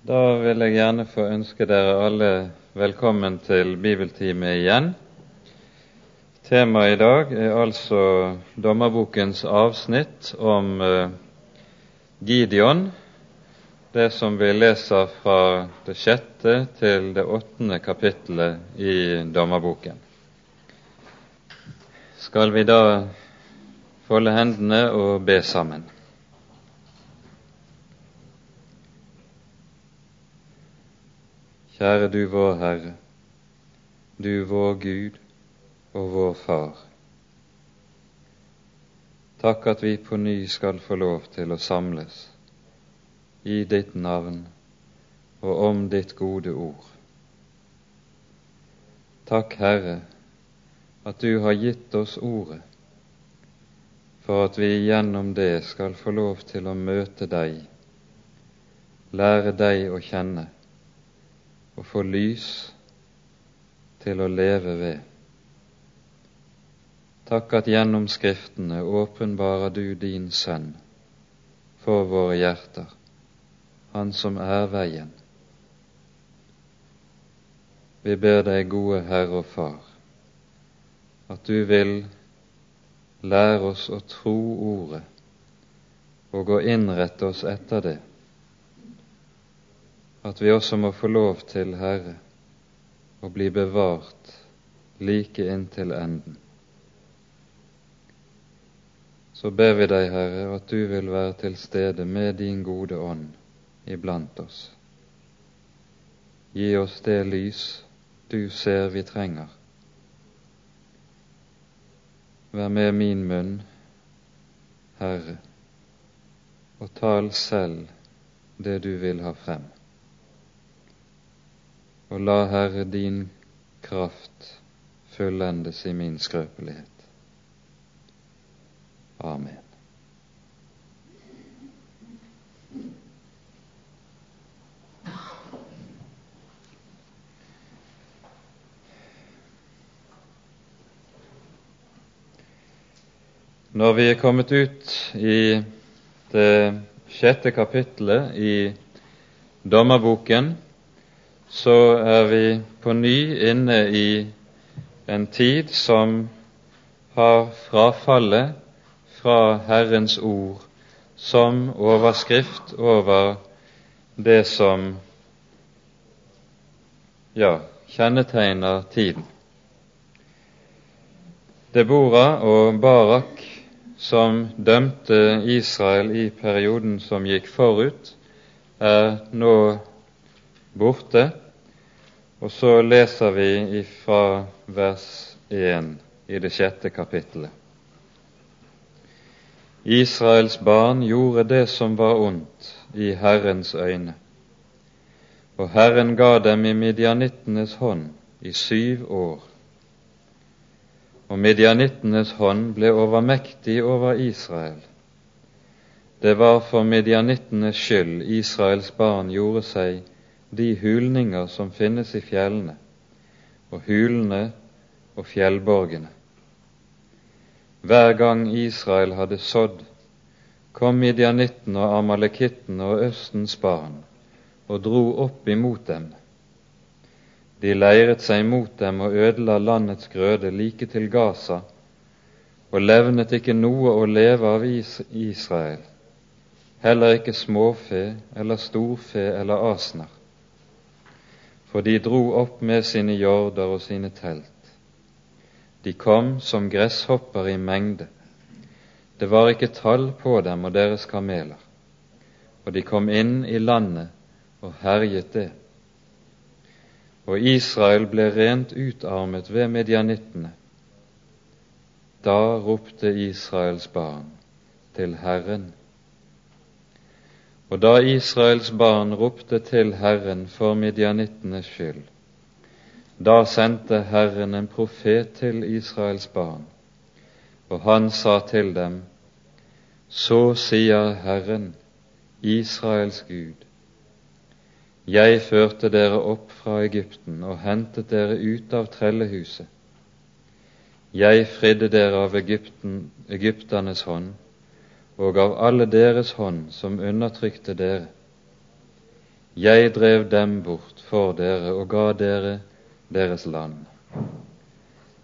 Da vil jeg gjerne få ønske dere alle velkommen til bibeltime igjen. Temaet i dag er altså dommerbokens avsnitt om uh, Gideon, det som vi leser fra det sjette til det åttende kapittelet i dommerboken. Skal vi da folde hendene og be sammen? Kjære du vår Herre, du vår Gud og vår Far. Takk at vi på ny skal få lov til å samles i ditt navn og om ditt gode ord. Takk, Herre, at du har gitt oss ordet, for at vi gjennom det skal få lov til å møte deg, lære deg å kjenne og få lys til å leve ved. Takk at gjennom Skriftene åpenbarer du din Sønn for våre hjerter, Han som er veien. Vi ber deg, gode Herre og Far, at du vil lære oss å tro Ordet og å innrette oss etter det at vi også må få lov til, Herre, å bli bevart like inntil enden. Så ber vi deg, Herre, at du vil være til stede med din gode ånd iblant oss. Gi oss det lys du ser vi trenger. Vær med min munn, Herre, og tal selv det du vil ha frem og la Herre din kraft fullendes i min skrøpelighet. Amen. Når vi er kommet ut i det sjette kapitlet i Dommerboken, så er vi på ny inne i en tid som har frafallet fra Herrens ord som overskrift over det som ja, kjennetegner tiden. Debora og Barak, som dømte Israel i perioden som gikk forut, er nå borte. Og så leser vi fra vers 1 i det sjette kapittelet. Israels barn gjorde det som var ondt i Herrens øyne, og Herren ga dem i midjanittenes hånd i syv år. Og midjanittenes hånd ble overmektig over Israel. Det var for midjanittenes skyld Israels barn gjorde seg de hulninger som finnes i fjellene, og hulene og fjellborgene. Hver gang Israel hadde sådd, kom midjanitten og amalekitten og Østens barn og dro opp imot dem. De leiret seg mot dem og ødela landets grøde like til Gaza, og levnet ikke noe å leve av Israel, heller ikke småfe eller storfe eller asner for de dro opp med sine jorder og sine telt. De kom som gresshopper i mengde. Det var ikke tall på dem og deres kameler. Og de kom inn i landet og herjet det. Og Israel ble rent utarmet ved medianittene. Da ropte Israels barn til Herren og da Israels barn ropte til Herren for midjanittenes skyld, da sendte Herren en profet til Israels barn, og han sa til dem, Så sier Herren, Israels Gud, jeg førte dere opp fra Egypten og hentet dere ut av trellehuset. Jeg fridde dere av Egypten, egypternes hånd og av alle deres hånd som undertrykte dere. Jeg drev dem bort for dere og ga dere deres land.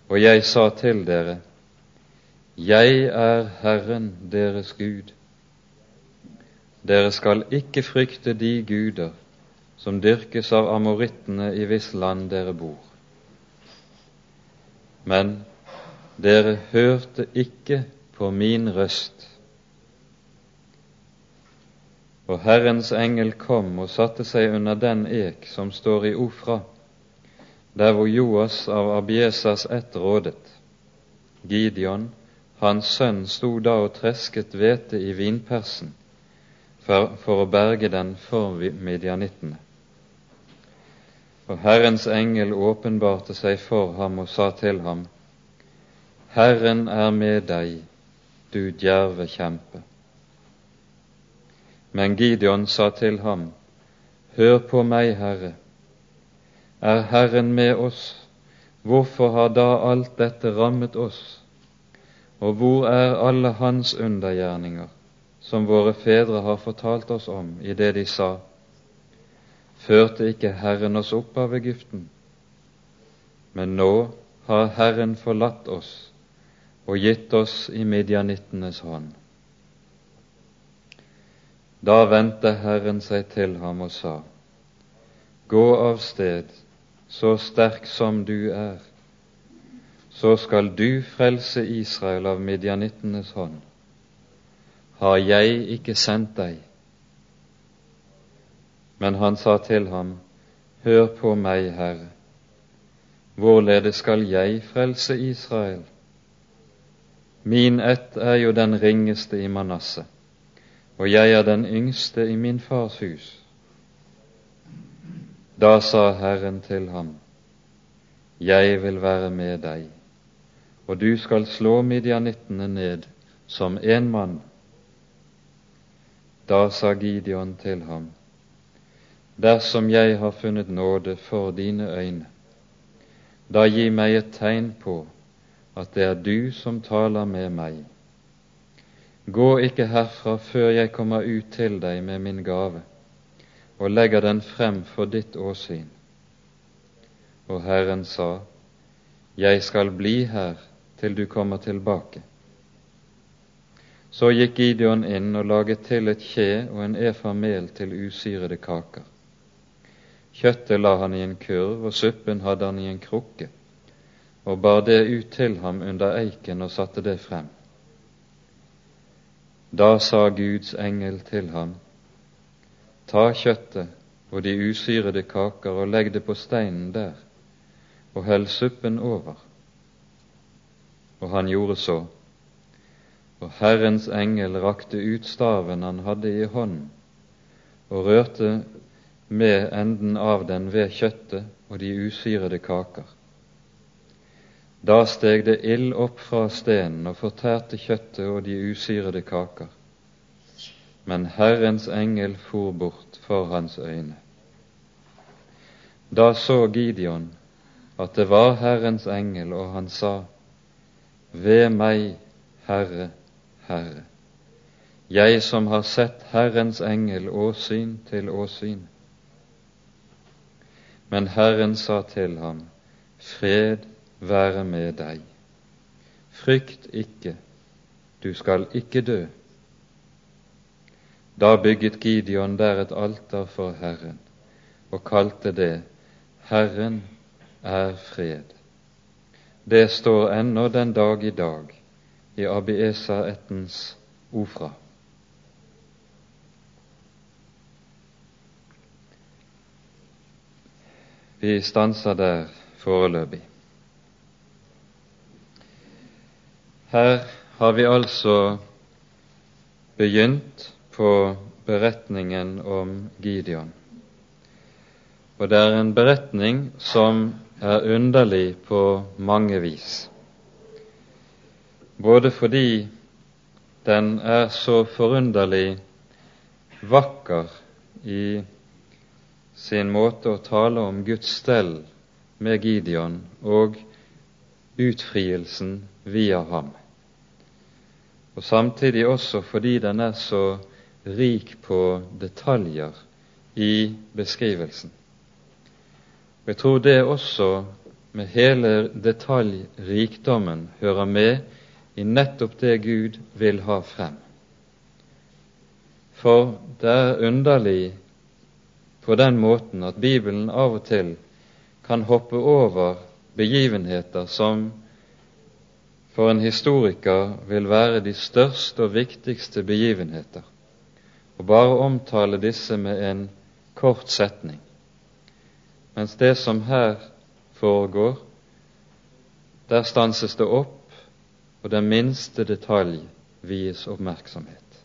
Og jeg sa til dere, Jeg er Herren deres Gud. Dere skal ikke frykte de guder som dyrkes av amorittene i hvis land dere bor. Men dere hørte ikke på min røst. Og Herrens engel kom og satte seg under den ek som står i Ofra, der hvor Joas av Abiesas ett rådet. Gideon, hans sønn, sto da og tresket hvete i vinpersen for, for å berge den for midjanittene. Og Herrens engel åpenbarte seg for ham og sa til ham, Herren er med deg, du djerve kjempe. Men Gideon sa til ham, Hør på meg, Herre. Er Herren med oss, hvorfor har da alt dette rammet oss? Og hvor er alle hans undergjerninger, som våre fedre har fortalt oss om i det de sa, førte ikke Herren oss opp av Egypten. Men nå har Herren forlatt oss og gitt oss i midjanittenes hånd. Da vendte Herren seg til ham og sa, Gå av sted, så sterk som du er, så skal du frelse Israel av midjanittenes hånd. Har jeg ikke sendt deg? Men han sa til ham, Hør på meg, Herre, hvorledes skal jeg frelse Israel? Min ett er jo den ringeste i Manasseh, og jeg er den yngste i min fars hus. Da sa Herren til ham, Jeg vil være med deg, og du skal slå midjanittene ned som en mann. Da sa Gideon til ham, dersom jeg har funnet nåde for dine øyne. Da gi meg et tegn på at det er du som taler med meg. Gå ikke herfra før jeg kommer ut til deg med min gave og legger den frem for ditt åsyn. Og Herren sa, Jeg skal bli her til du kommer tilbake. Så gikk Gideon inn og laget til et kje og en efa mel til usyrede kaker. Kjøttet la han i en kurv, og suppen hadde han i en krukke, og bar det ut til ham under eiken og satte det frem. Da sa Guds engel til ham, Ta kjøttet og de usyrede kaker og legg det på steinen der, og hell suppen over. Og han gjorde så. Og Herrens engel rakte ut staven han hadde i hånden, og rørte med enden av den ved kjøttet og de usyrede kaker. Da steg det ild opp fra stenen og fortærte kjøttet og de usyrede kaker. Men Herrens engel for bort for hans øyne. Da så Gideon at det var Herrens engel, og han sa, Ved meg, Herre, Herre, jeg som har sett Herrens engel åsyn til åsyn. Men Herren sa til ham, Fred være med deg. Frykt ikke, du skal ikke dø. Da bygget Gideon der et alter for Herren og kalte det Herren er fred. Det står ennå den dag i dag i Abiesa-ættens Ofra. Vi stanser der foreløpig. Her har vi altså begynt på beretningen om Gideon. Og det er en beretning som er underlig på mange vis. Både fordi den er så forunderlig vakker i sin måte å tale om Guds stell med Gideon og utfrielsen via ham. Og samtidig også fordi den er så rik på detaljer i beskrivelsen. Jeg tror det også med hele detaljrikdommen hører med i nettopp det Gud vil ha frem. For det er underlig på den måten at Bibelen av og til kan hoppe over begivenheter som for en historiker vil være de største og viktigste begivenheter, og bare omtale disse med en kort setning, mens det som her foregår, der stanses det opp, og den minste detalj vies oppmerksomhet.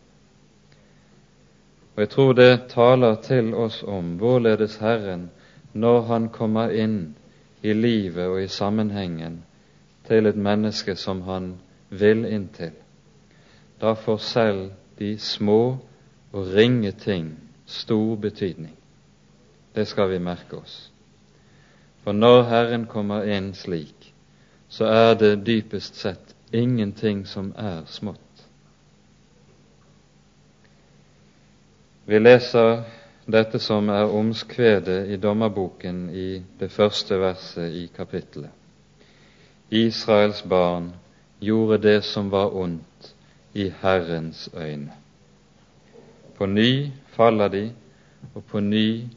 Og Jeg tror det taler til oss om hvorledes Herren, når Han kommer inn i livet og i sammenhengen til et menneske som han vil inn til, da får selv de små og ringe ting stor betydning. Det skal vi merke oss. For når Herren kommer inn slik, så er det dypest sett ingenting som er smått. Vi leser dette som er omskvedet i dommerboken i det første verset i kapittelet. Israels barn gjorde det som var ondt i Herrens øyne. På ny faller de, og på ny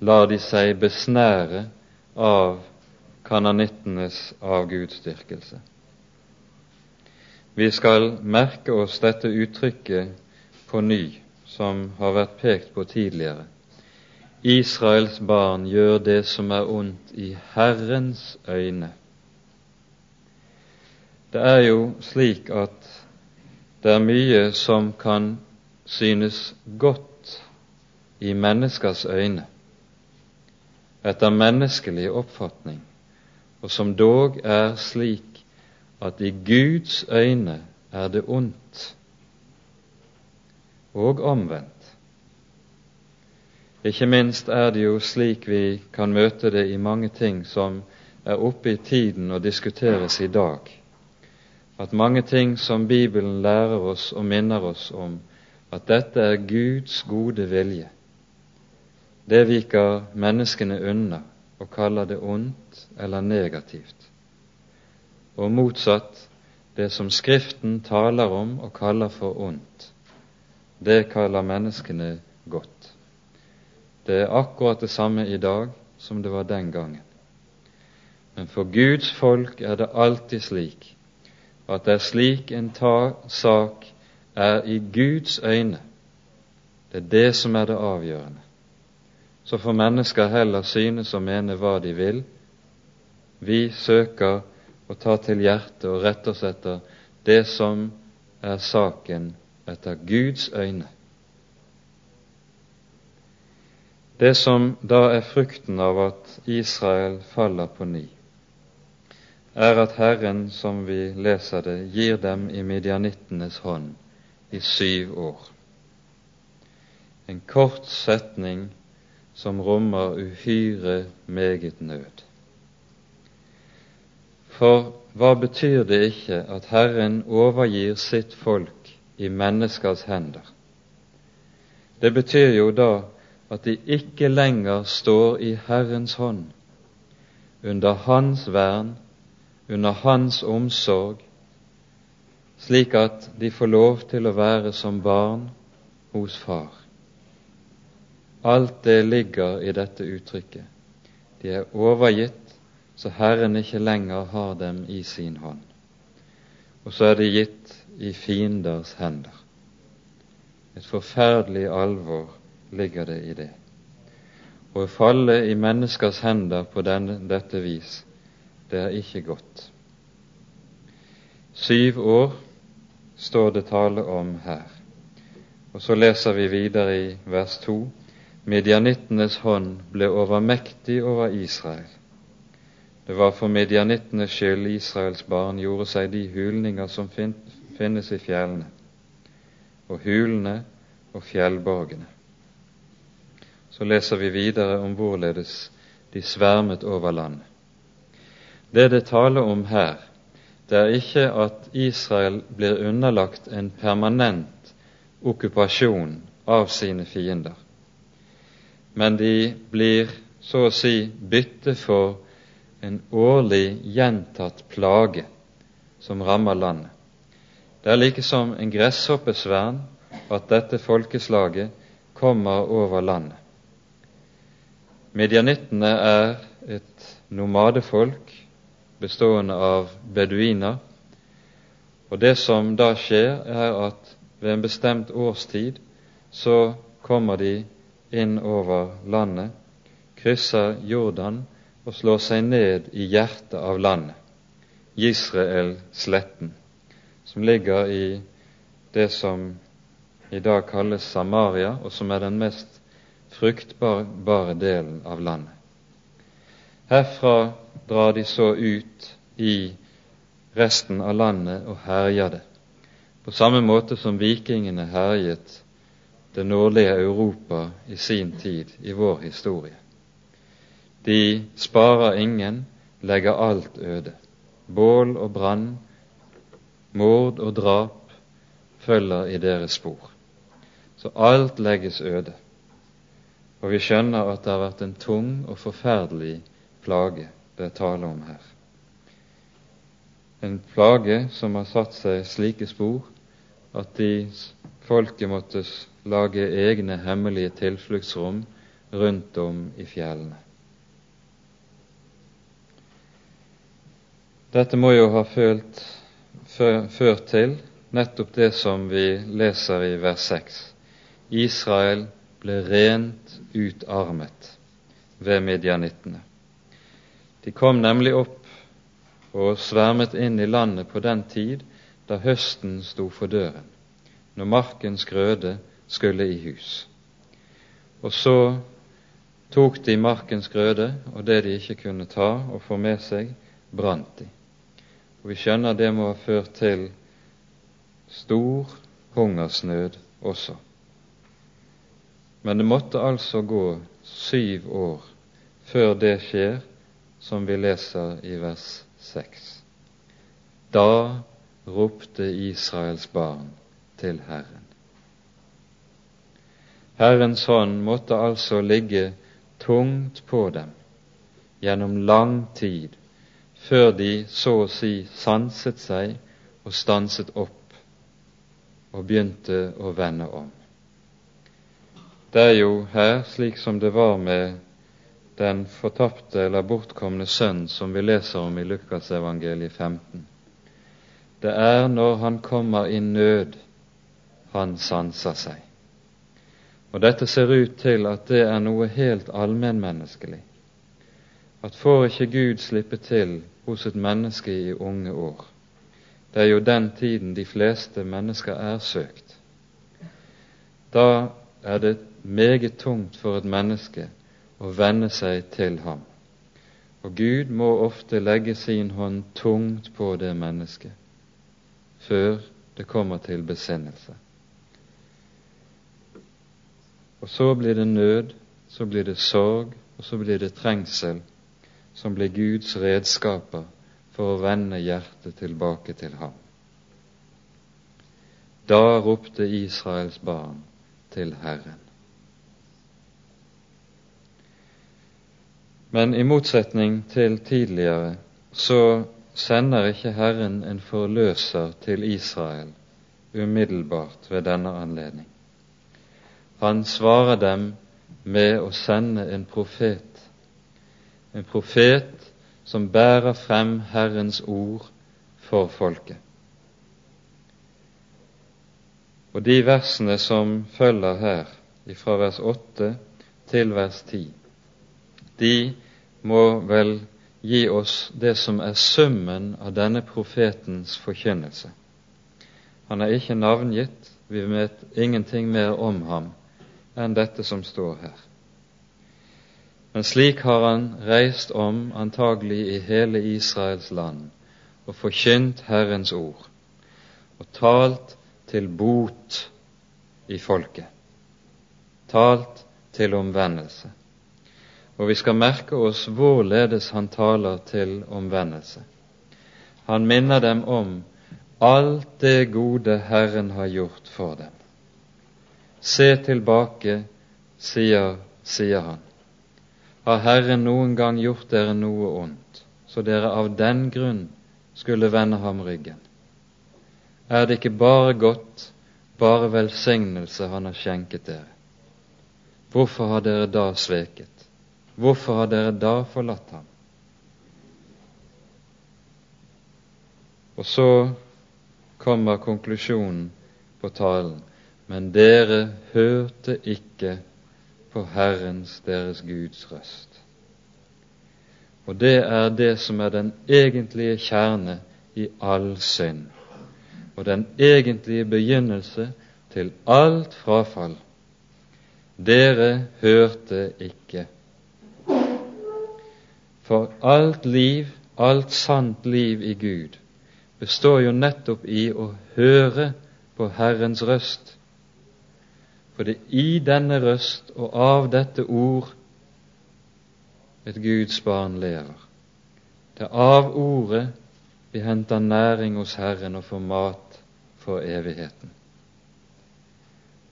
lar de seg besnære av kananittenes avgudsdyrkelse. Vi skal merke oss dette uttrykket på ny som har vært pekt på tidligere. Israels barn gjør det som er ondt i Herrens øyne. Det er jo slik at det er mye som kan synes godt i menneskers øyne, etter menneskelig oppfatning, og som dog er slik at i Guds øyne er det ondt og omvendt. Ikke minst er det jo slik vi kan møte det i mange ting som er oppe i tiden og diskuteres i dag, at mange ting som Bibelen lærer oss og minner oss om, at dette er Guds gode vilje. Det viker menneskene unna og kaller det ondt eller negativt. Og motsatt, det som Skriften taler om og kaller for ondt, det kaller menneskene godt. Det er akkurat det samme i dag som det var den gangen. Men for Guds folk er det alltid slik at det er slik en ta sak er i Guds øyne. Det er det som er det avgjørende. Så får mennesker heller synes og mene hva de vil. Vi søker å ta til hjertet og rette oss etter det som er saken etter Guds øyne. Det som da er frukten av at Israel faller på ny, er at Herren, som vi leser det, gir dem i midjanittenes hånd i syv år. En kort setning som rommer uhyre meget nød. For hva betyr det ikke at Herren overgir sitt folk i menneskers hender. Det betyr jo da at de ikke lenger står i Herrens hånd, under Hans vern, under Hans omsorg, slik at de får lov til å være som barn hos Far. Alt det ligger i dette uttrykket. De er overgitt, så Herren ikke lenger har dem i sin hånd. Og så er de gitt i fienders hender. Et forferdelig alvor ligger det i det. Å falle i menneskers hender på denne, dette vis, det er ikke godt. Syv år står det tale om her. Og så leser vi videre i vers to. Midjanittenes hånd ble overmektig over Israel. Det var for midjanittenes skyld Israels barn gjorde seg de hulninger som finnes i fjellene, og hulene og fjellborgene. Så leser vi videre om hvorledes de svermet over landet. Det det taler om her, det er ikke at Israel blir underlagt en permanent okkupasjon av sine fiender. men de blir så å si bytte for en årlig gjentatt plage som rammer landet. Det er like som en gresshoppesvern at dette folkeslaget kommer over landet. Midjanittene er et nomadefolk bestående av beduiner. Og det som da skjer, er at ved en bestemt årstid så kommer de inn over landet, krysser Jordan og slår seg ned i hjertet av landet, Israel-sletten, som ligger i det som i dag kalles Samaria, og som er den mest fruktbare delen av landet. Herfra drar de så ut i resten av landet og herjer det, på samme måte som vikingene herjet det nordlige Europa i sin tid, i vår historie. De sparer ingen, legger alt øde. Bål og brann, mord og drap følger i deres spor. Så alt legges øde. Og vi skjønner at det har vært en tung og forferdelig plage det er tale om her. En plage som har satt seg slike spor at de folket måtte lage egne hemmelige tilfluktsrom rundt om i fjellene. Dette må jo ha følt, ført til nettopp det som vi leser i vers 6. Israel ble rent utarmet ved midjanittene. De kom nemlig opp og svermet inn i landet på den tid da høsten sto for døren, når markens grøde skulle i hus. Og så tok de markens grøde, og det de ikke kunne ta og få med seg, brant de. Og Vi skjønner det må ha ført til stor hungersnød også. Men det måtte altså gå syv år før det skjer som vi leser i vers 6. Da ropte Israels barn til Herren. Herrens hånd måtte altså ligge tungt på dem gjennom lang tid før de så å si sanset seg og stanset opp og begynte å vende om. Det er jo her, slik som det var med den fortapte eller bortkomne sønn som vi leser om i Lukasevangeliet 15. Det er når han kommer i nød, han sanser seg. Og dette ser ut til at det er noe helt allmennmenneskelig. At får ikke Gud slippe til hos et menneske i unge år? Det er jo den tiden de fleste mennesker er søkt. Da er det meget tungt for et menneske og vende seg til ham. Og Gud må ofte legge sin hånd tungt på det mennesket før det kommer til besinnelse. Og så blir det nød, så blir det sorg, og så blir det trengsel, som blir Guds redskaper for å vende hjertet tilbake til ham. Da ropte Israels barn til Herren. Men i motsetning til tidligere så sender ikke Herren en forløser til Israel umiddelbart ved denne anledning. Han svarer dem med å sende en profet, en profet som bærer frem Herrens ord for folket. Og de versene som følger her, fra vers 8 til vers 10, de må vel gi oss det som er summen av denne profetens forkynnelse. Han er ikke navngitt, vi vet ingenting mer om ham enn dette som står her. Men slik har han reist om antagelig i hele Israels land og forkynt Herrens ord og talt til bot i folket, talt til omvendelse. Og vi skal merke oss hvorledes han taler til omvendelse. Han minner dem om alt det gode Herren har gjort for dem. Se tilbake, sier sier han, har Herren noen gang gjort dere noe ondt, så dere av den grunn skulle vende ham ryggen? Er det ikke bare godt, bare velsignelse han har skjenket dere? Hvorfor har dere da sveket? Hvorfor har dere da forlatt ham? Og så kommer konklusjonen på talen. Men dere hørte ikke på Herrens, deres Guds røst. Og det er det som er den egentlige kjerne i all synd, og den egentlige begynnelse til alt frafall. Dere hørte ikke. For alt liv, alt sant liv i Gud, består jo nettopp i å høre på Herrens røst. For det er i denne røst og av dette ord et Guds barn lever. Det er av ordet vi henter næring hos Herren og får mat for evigheten.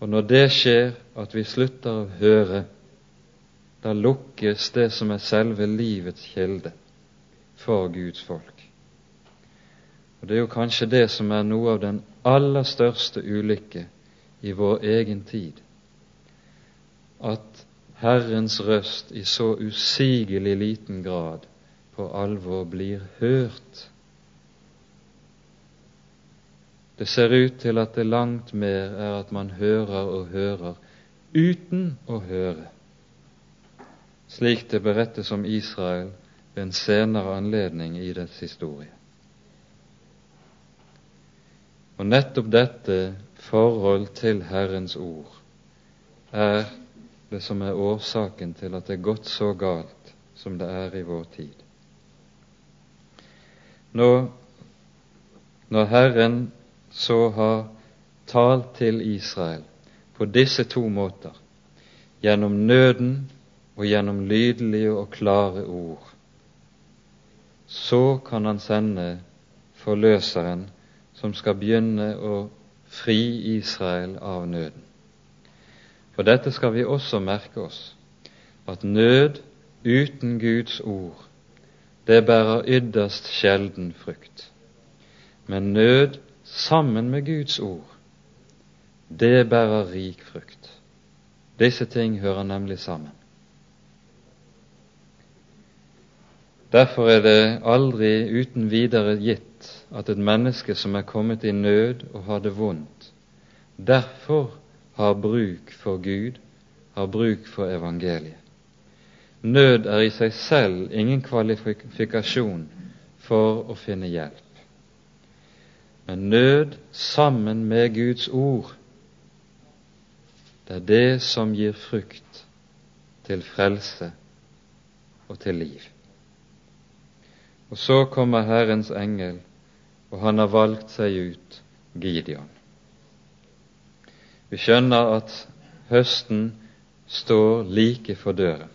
Og når det skjer, at vi slutter å høre, da lukkes det som er selve livets kilde for Guds folk. Og Det er jo kanskje det som er noe av den aller største ulykke i vår egen tid. At Herrens røst i så usigelig liten grad på alvor blir hørt. Det ser ut til at det langt mer er at man hører og hører uten å høre, slik det berettes om Israel ved en senere anledning i dets historie. Og nettopp dette forhold til Herrens ord er det som er årsaken til at det er gått så galt som det er i vår tid. Nå, når Herren så har talt til Israel på disse to måter, gjennom nøden og gjennom lydelige og klare ord, så kan han sende forløseren som skal begynne å fri Israel av nøden. For dette skal vi også merke oss, at nød uten Guds ord, det bærer ytterst sjelden frukt. Men nød sammen med Guds ord, det bærer rik frukt. Disse ting hører nemlig sammen. Derfor er det aldri uten videre gitt at et menneske som er kommet i nød og har det vondt, derfor har bruk for Gud, har bruk for evangeliet. Nød er i seg selv ingen kvalifikasjon for å finne hjelp. Men nød sammen med Guds ord, det er det som gir frukt til frelse og til liv. Og så kommer Herrens engel og han har valgt seg ut Gideon. Vi skjønner at høsten står like for døren.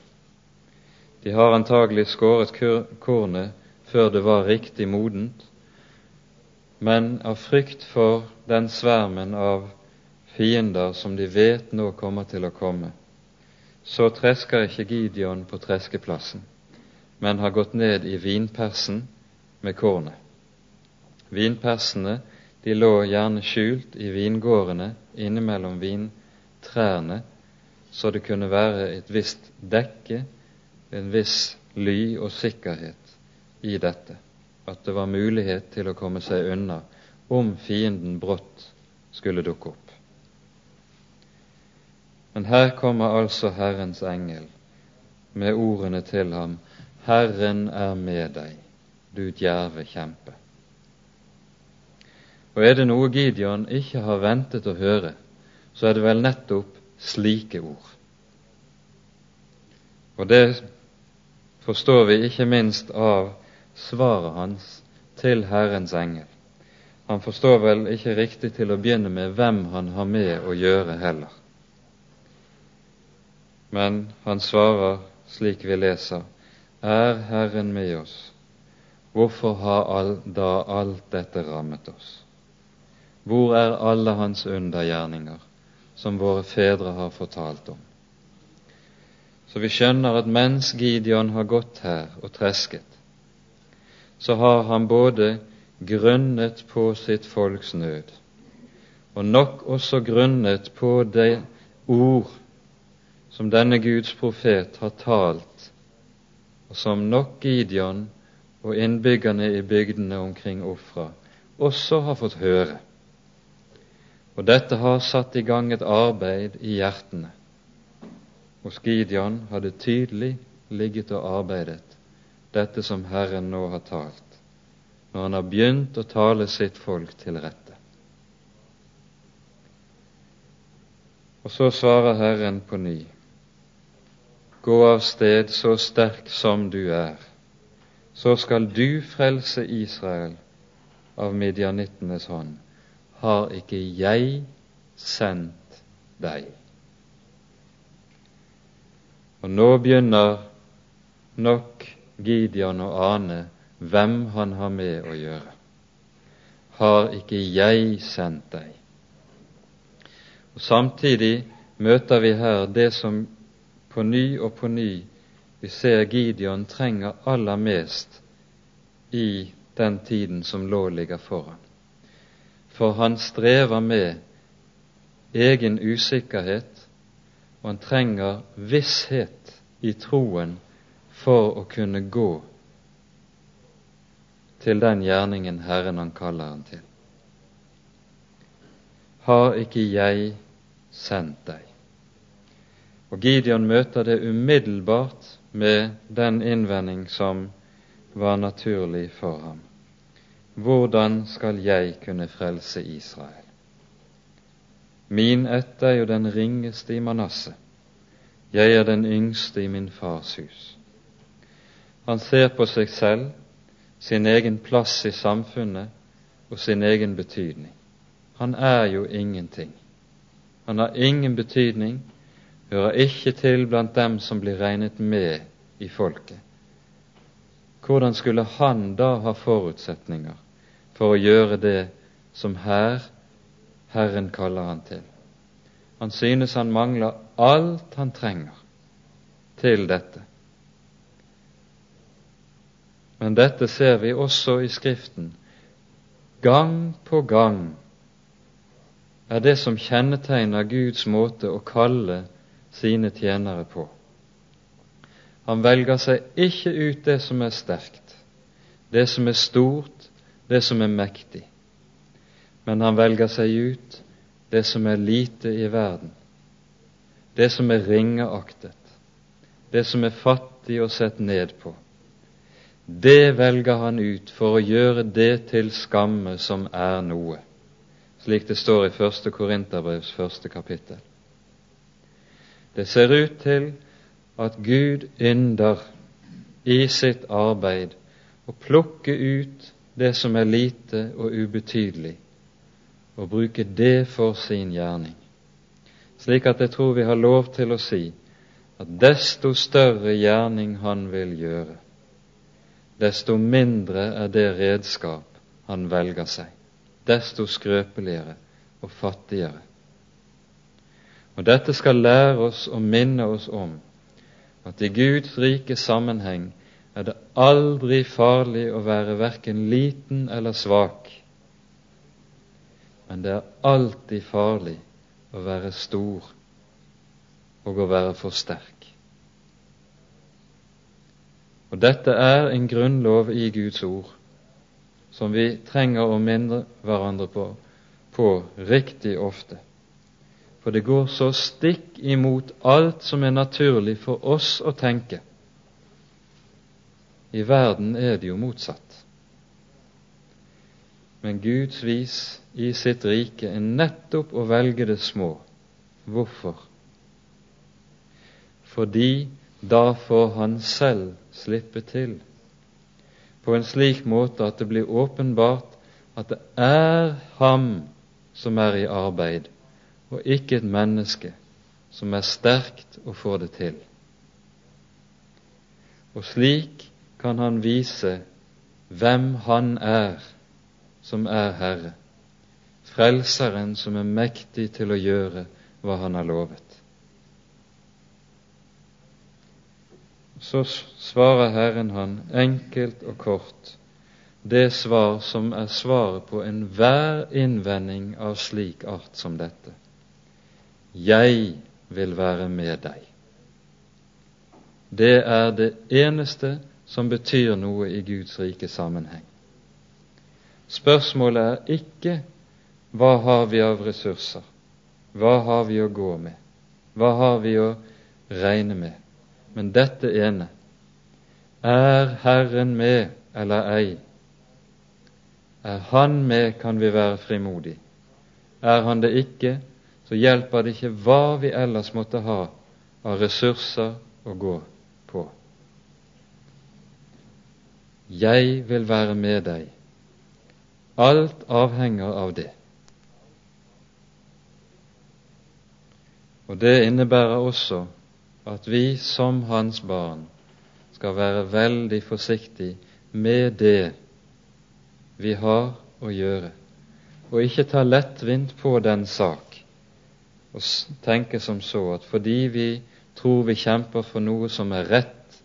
De har antagelig skåret kornet før det var riktig modent, men av frykt for den svermen av fiender som de vet nå kommer til å komme, så tresker ikke Gideon på treskeplassen, men har gått ned i vinpersen med kornet. Vinpersene de lå gjerne skjult i vingårdene innimellom vintrærne, så det kunne være et visst dekke, en viss ly og sikkerhet i dette, at det var mulighet til å komme seg unna om fienden brått skulle dukke opp. Men her kommer altså Herrens engel med ordene til ham Herren er med deg, du djerve kjempe. Og er det noe Gideon ikke har ventet å høre, så er det vel nettopp slike ord. Og det forstår vi ikke minst av svaret hans til Herrens engel. Han forstår vel ikke riktig til å begynne med hvem han har med å gjøre heller. Men han svarer slik vi leser, Er Herren med oss, hvorfor har da alt dette rammet oss? Hvor er alle hans undergjerninger, som våre fedre har fortalt om? Så vi skjønner at mens Gideon har gått her og tresket, så har han både grunnet på sitt folks nød, og nok også grunnet på det ord som denne Guds profet har talt, og som nok Gideon og innbyggerne i bygdene omkring Ofra også har fått høre. Og dette har satt i gang et arbeid i hjertene. Hos Gideon har det tydelig ligget og arbeidet, dette som Herren nå har talt, når han har begynt å tale sitt folk til rette. Og så svarer Herren på ny. Gå av sted så sterk som du er, så skal du frelse Israel av midjanittenes hånd har ikke jeg sendt deg? Og nå begynner nok Gideon å ane hvem han har med å gjøre. Har ikke jeg sendt deg? Og Samtidig møter vi her det som på ny og på ny vi ser Gideon trenger aller mest i den tiden som lå ligger foran for han strever med egen usikkerhet, og han trenger visshet i troen for å kunne gå til den gjerningen Herren han kaller han til. Har ikke jeg sendt deg? Og Gideon møter det umiddelbart med den innvending som var naturlig for ham. Hvordan skal jeg kunne frelse Israel? Min ett er jo den ringeste i Manasseh. Jeg er den yngste i min fars hus. Han ser på seg selv, sin egen plass i samfunnet og sin egen betydning. Han er jo ingenting. Han har ingen betydning, hører ikke til blant dem som blir regnet med i folket. Hvordan skulle han da ha forutsetninger for å gjøre det som her Herren kaller han til. Han synes han mangler alt han trenger til dette. Men dette ser vi også i Skriften. Gang på gang er det som kjennetegner Guds måte å kalle sine tjenere på. Han velger seg ikke ut det som er sterkt, det som er stort, det som er mektig, men han velger seg ut det som er lite i verden, det som er ringeaktet, det som er fattig og sett ned på. Det velger han ut for å gjøre det til skamme som er noe, slik det står i første Korinterbrevs første kapittel. Det ser ut til at Gud ynder i sitt arbeid å plukke ut det som er lite og ubetydelig, og bruke det for sin gjerning. Slik at jeg tror vi har lov til å si at desto større gjerning han vil gjøre, desto mindre er det redskap han velger seg, desto skrøpeligere og fattigere. Og Dette skal lære oss og minne oss om at i Guds rike sammenheng er det aldri farlig å være verken liten eller svak, men det er alltid farlig å være stor og å være for sterk. Og dette er en grunnlov i Guds ord som vi trenger å minne hverandre på, på riktig ofte. For det går så stikk imot alt som er naturlig for oss å tenke. I verden er det jo motsatt. Men Guds vis i sitt rike er nettopp å velge det små. Hvorfor? Fordi da får han selv slippe til på en slik måte at det blir åpenbart at det er ham som er i arbeid, og ikke et menneske som er sterkt og får det til. Og slik kan han vise hvem han er som er Herre, Frelseren som er mektig til å gjøre hva han har lovet. Så svarer Herren han enkelt og kort det svar som er svaret på enhver innvending av slik art som dette. Jeg vil være med deg. Det er det eneste som betyr noe i Guds rike sammenheng. Spørsmålet er ikke hva har vi av ressurser, hva har vi å gå med, hva har vi å regne med, men dette ene er Herren med eller ei? Er Han med, kan vi være frimodige. Er Han det ikke, så hjelper det ikke hva vi ellers måtte ha av ressurser å gå på. Jeg vil være med deg. Alt avhenger av det. Og det innebærer også at vi som Hans barn skal være veldig forsiktige med det vi har å gjøre, og ikke ta lettvint på den sak og tenke som så at fordi vi tror vi kjemper for noe som er rett,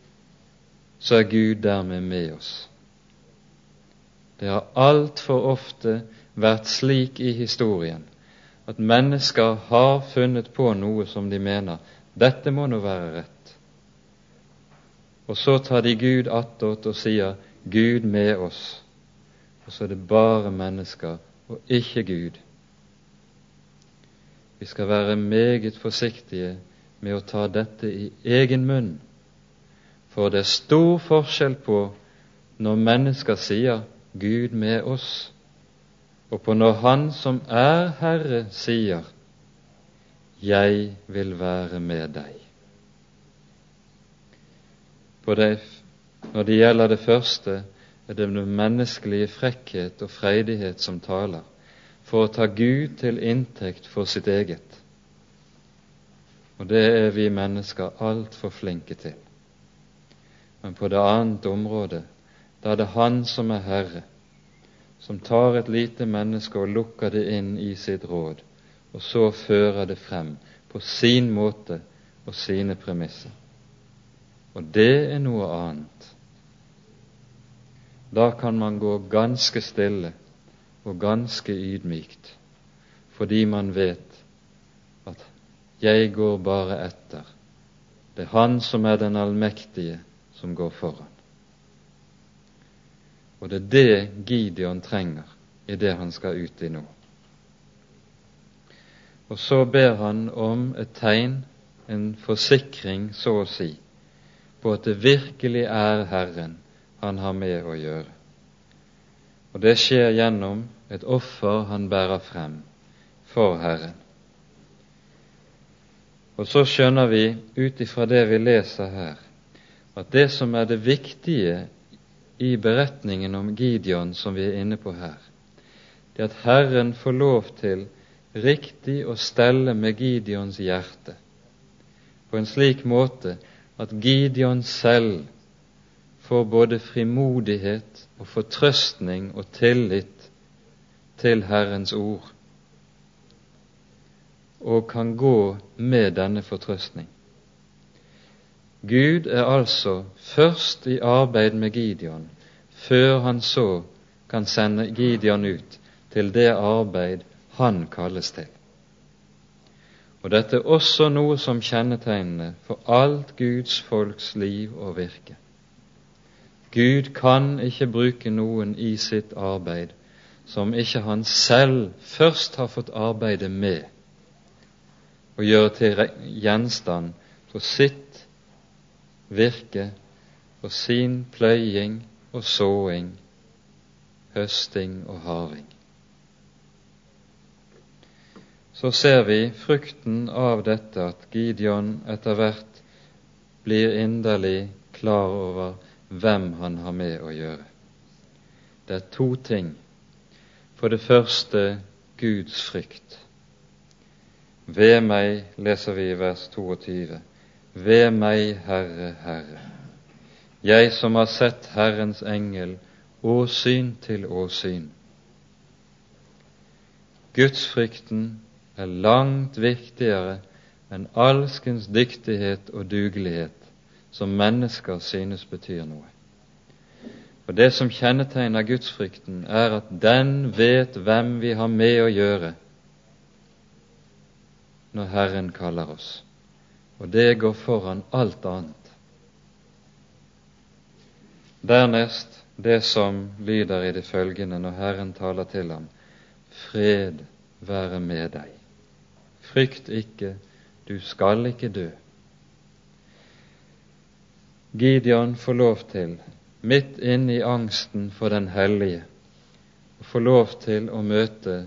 så er Gud dermed med oss. Det har altfor ofte vært slik i historien at mennesker har funnet på noe som de mener dette må nå være rett. Og så tar de Gud attåt og sier 'Gud med oss', og så er det bare mennesker og ikke Gud. Vi skal være meget forsiktige med å ta dette i egen munn, for det er stor forskjell på når mennesker sier 'Gud med oss', og på når Han som er Herre, sier 'Jeg vil være med deg'. Det, når det gjelder det første, er det den menneskelige frekkhet og freidighet som taler, for å ta Gud til inntekt for sitt eget. Og det er vi mennesker altfor flinke til. Men på det annet området, da er det Han som er Herre, som tar et lite menneske og lukker det inn i sitt råd, og så fører det frem på sin måte og sine premisser. Og det er noe annet da kan man gå ganske stille og ganske ydmykt, fordi man vet at jeg går bare etter. Det er Han som er den allmektige, som går foran. Og det er det Gideon trenger i det han skal ut i nå. Og så ber han om et tegn, en forsikring, så å si, på at det virkelig er Herren han har med å gjøre. Og det skjer gjennom et offer han bærer frem for Herren. Og så skjønner vi ut ifra det vi leser her, at det som er det viktige i beretningen om Gideon som vi er inne på her, det er at Herren får lov til riktig å stelle med Gideons hjerte på en slik måte at Gideon selv får både frimodighet og fortrøstning og tillit til Herrens ord, og kan gå med denne fortrøstning. Gud er altså først i arbeid med Gideon, før han så kan sende Gideon ut til det arbeid han kalles til. Og dette er også noe som kjennetegnende for alt Guds folks liv og virke. Gud kan ikke bruke noen i sitt arbeid som ikke han selv først har fått arbeide med og gjøre til gjenstand for sitt virke, og sin pløying og såing, høsting og harving. Så ser vi frukten av dette at Gideon etter hvert blir inderlig klar over hvem han har med å gjøre. Det er to ting. For det første Guds frykt. Ved meg, leser vi i vers 22, ved meg, Herre, Herre, jeg som har sett Herrens engel åsyn til åsyn. Gudsfrykten er langt viktigere enn alskens dyktighet og dugelighet som mennesker synes betyr noe. Og Det som kjennetegner gudsfrykten, er at den vet hvem vi har med å gjøre når Herren kaller oss. Og det går foran alt annet. Dernest det som lyder i det følgende når Herren taler til ham. Fred være med deg. Frykt ikke, du skal ikke dø. Gideon får lov til, midt inne i angsten for den hellige, å få lov til å møte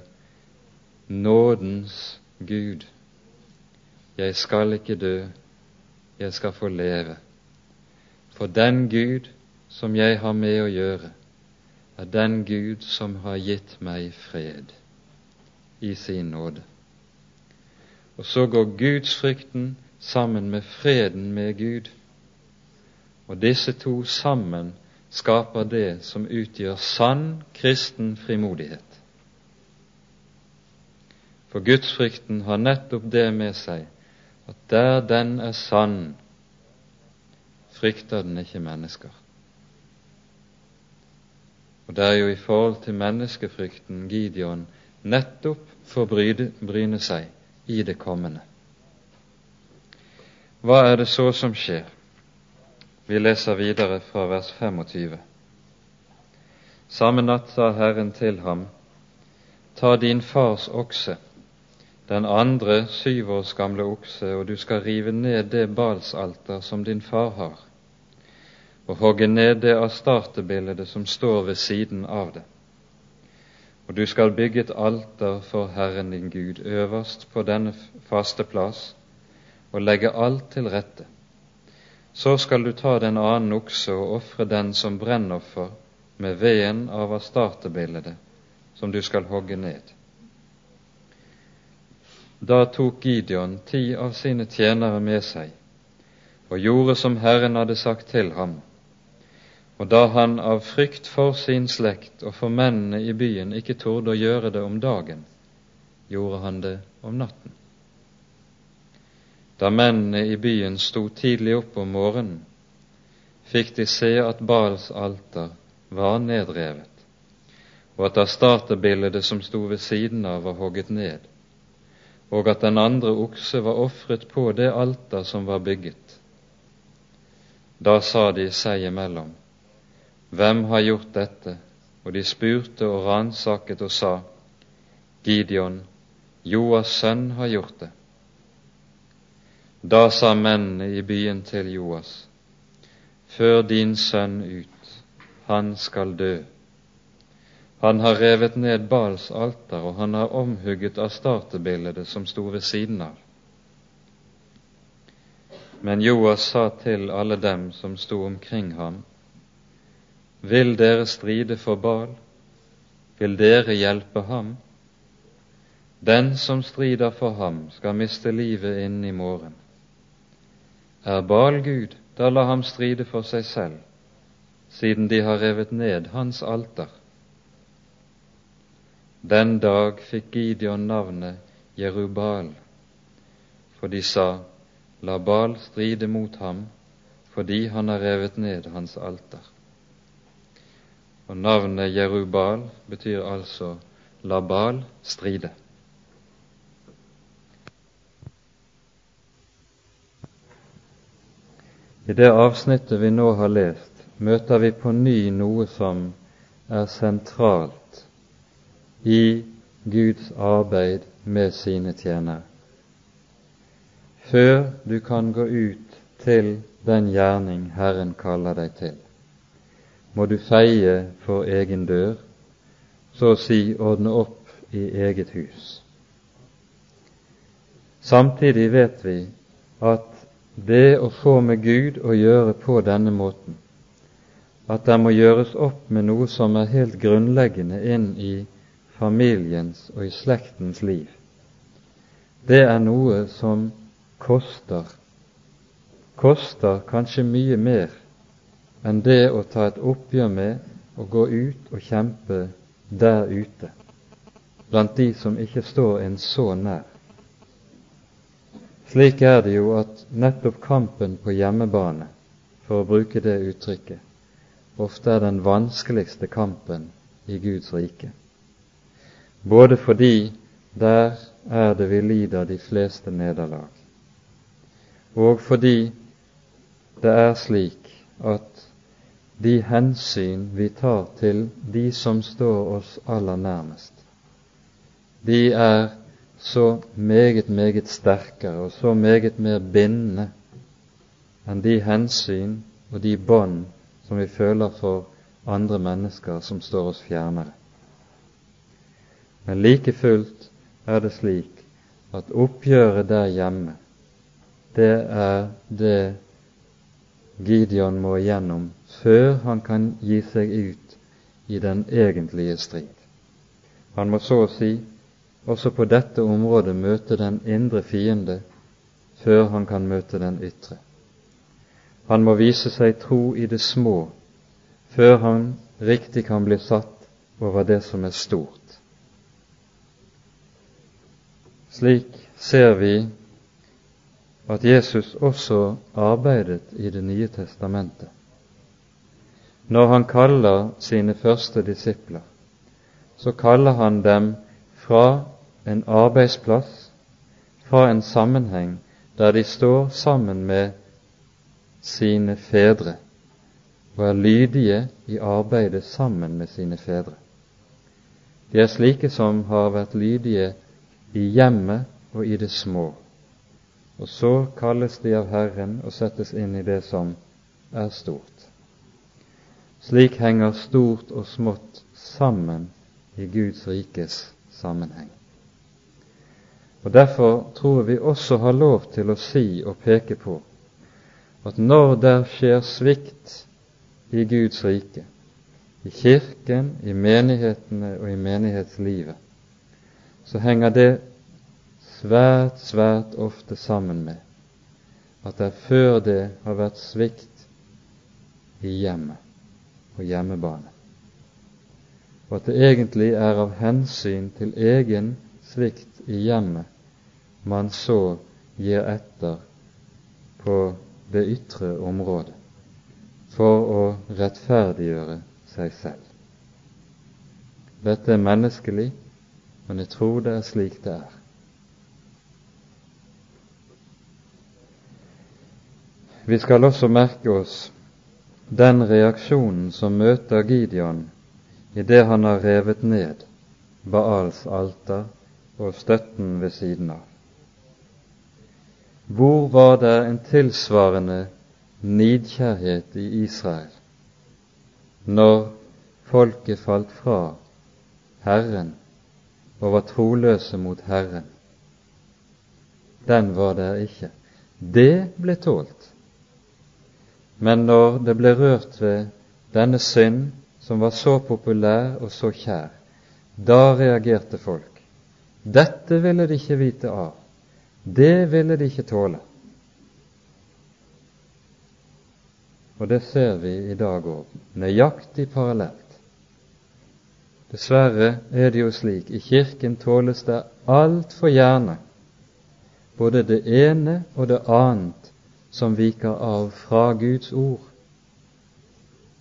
nådens Gud. Jeg skal ikke dø, jeg skal få leve. For den Gud som jeg har med å gjøre, er den Gud som har gitt meg fred i sin nåde. Og så går gudsfrykten sammen med freden med Gud. Og disse to sammen skaper det som utgjør sann kristen frimodighet. For gudsfrykten har nettopp det med seg at der den er sann, frykter den ikke mennesker. Og det er jo i forhold til menneskefrykten Gideon nettopp får bryne seg i det kommende. Hva er det så som skjer? Vi leser videre fra vers 25. Samme natt sa Herren til ham, ta din fars okse, den andre syv års gamle okse, og du skal rive ned det balsalter som din far har, og hogge ned det astartebildet som står ved siden av det. Og du skal bygge et alter for Herren din Gud øverst på denne faste plass, og legge alt til rette. Så skal du ta den annen okse og ofre den som brennoffer med veden av astartebildet som du skal hogge ned. Da tok Gideon ti av sine tjenere med seg og gjorde som Herren hadde sagt til ham, og da han av frykt for sin slekt og for mennene i byen ikke torde å gjøre det om dagen, gjorde han det om natten. Da mennene i byen sto tidlig opp om morgenen, fikk de se at Bals alter var nedrevet, og at astaterbildet som sto ved siden av, var hogget ned, og at den andre okse var ofret på det alter som var bygget. Da sa de seg imellom, hvem har gjort dette? Og de spurte og ransaket og sa, Gideon, Joas sønn, har gjort det. Da sa mennene i byen til Joas, Før din sønn ut, han skal dø. Han har revet ned Bals alter, og han har omhugget astartebildet som sto ved siden av. Men Joas sa til alle dem som sto omkring ham, vil dere stride for Bal? Vil dere hjelpe ham? Den som strider for ham, skal miste livet innen i morgen. Er Bal Gud, da la ham stride for seg selv, siden de har revet ned hans alter. Den dag fikk Gideon navnet Jerubal, for de sa, la Bal stride mot ham, fordi han har revet ned hans alter. Og navnet Jerubal betyr altså la Bal stride. I det avsnittet vi nå har lest, møter vi på ny noe som er sentralt i Guds arbeid med sine tjenere. Før du kan gå ut til den gjerning Herren kaller deg til, må du feie for egen dør, så å si ordne opp i eget hus. Samtidig vet vi at det å få med Gud å gjøre på denne måten, at det må gjøres opp med noe som er helt grunnleggende inn i familiens og i slektens liv, det er noe som koster, koster kanskje mye mer enn det å ta et oppgjør med å gå ut og kjempe der ute, blant de som ikke står en så nær. Slik er det jo at nettopp kampen på hjemmebane for å bruke det uttrykket, ofte er den vanskeligste kampen i Guds rike. Både fordi der er det vi lider de fleste nederlag, og fordi det er slik at de hensyn vi tar til de som står oss aller nærmest, de er så meget, meget sterkere og så meget mer bindende enn de hensyn og de bånd som vi føler for andre mennesker som står oss fjernere. Men like fullt er det slik at oppgjøret der hjemme, det er det Gideon må igjennom før han kan gi seg ut i den egentlige strid. Han må så å si også på dette området møte den indre fiende før han kan møte den ytre. Han må vise seg tro i det små før han riktig kan bli satt over det som er stort. Slik ser vi at Jesus også arbeidet i Det nye testamentet. Når han kaller sine første disipler, så kaller han dem fra en arbeidsplass, fra en sammenheng der de står sammen med sine fedre og er lydige i arbeidet sammen med sine fedre. De er slike som har vært lydige i hjemmet og i det små, og så kalles de av Herren og settes inn i det som er stort. Slik henger stort og smått sammen i Guds rikes sammenheng. Og Derfor tror vi også har lov til å si og peke på at når der skjer svikt i Guds rike, i Kirken, i menighetene og i menighetslivet, så henger det svært, svært ofte sammen med at det før det har vært svikt i hjemmet og hjemmebane, og at det egentlig er av hensyn til egen svikt i hjemmet man så gir etter på det ytre området for å rettferdiggjøre seg selv. Dette er menneskelig, men jeg tror det er slik det er. Vi skal også merke oss den reaksjonen som møter Gideon i det han har revet ned Baals alter og støtten ved siden av. Hvor var det en tilsvarende nidkjærhet i Israel når folket falt fra Herren og var troløse mot Herren. Den var der ikke. Det ble tålt. Men når det ble rørt ved denne synd, som var så populær og så kjær, da reagerte folk. Dette ville de ikke vite av. Det ville de ikke tåle. Og det ser vi i dag òg, nøyaktig parallelt. Dessverre er det jo slik i Kirken tåles det altfor gjerne både det ene og det annet som viker av fra Guds ord.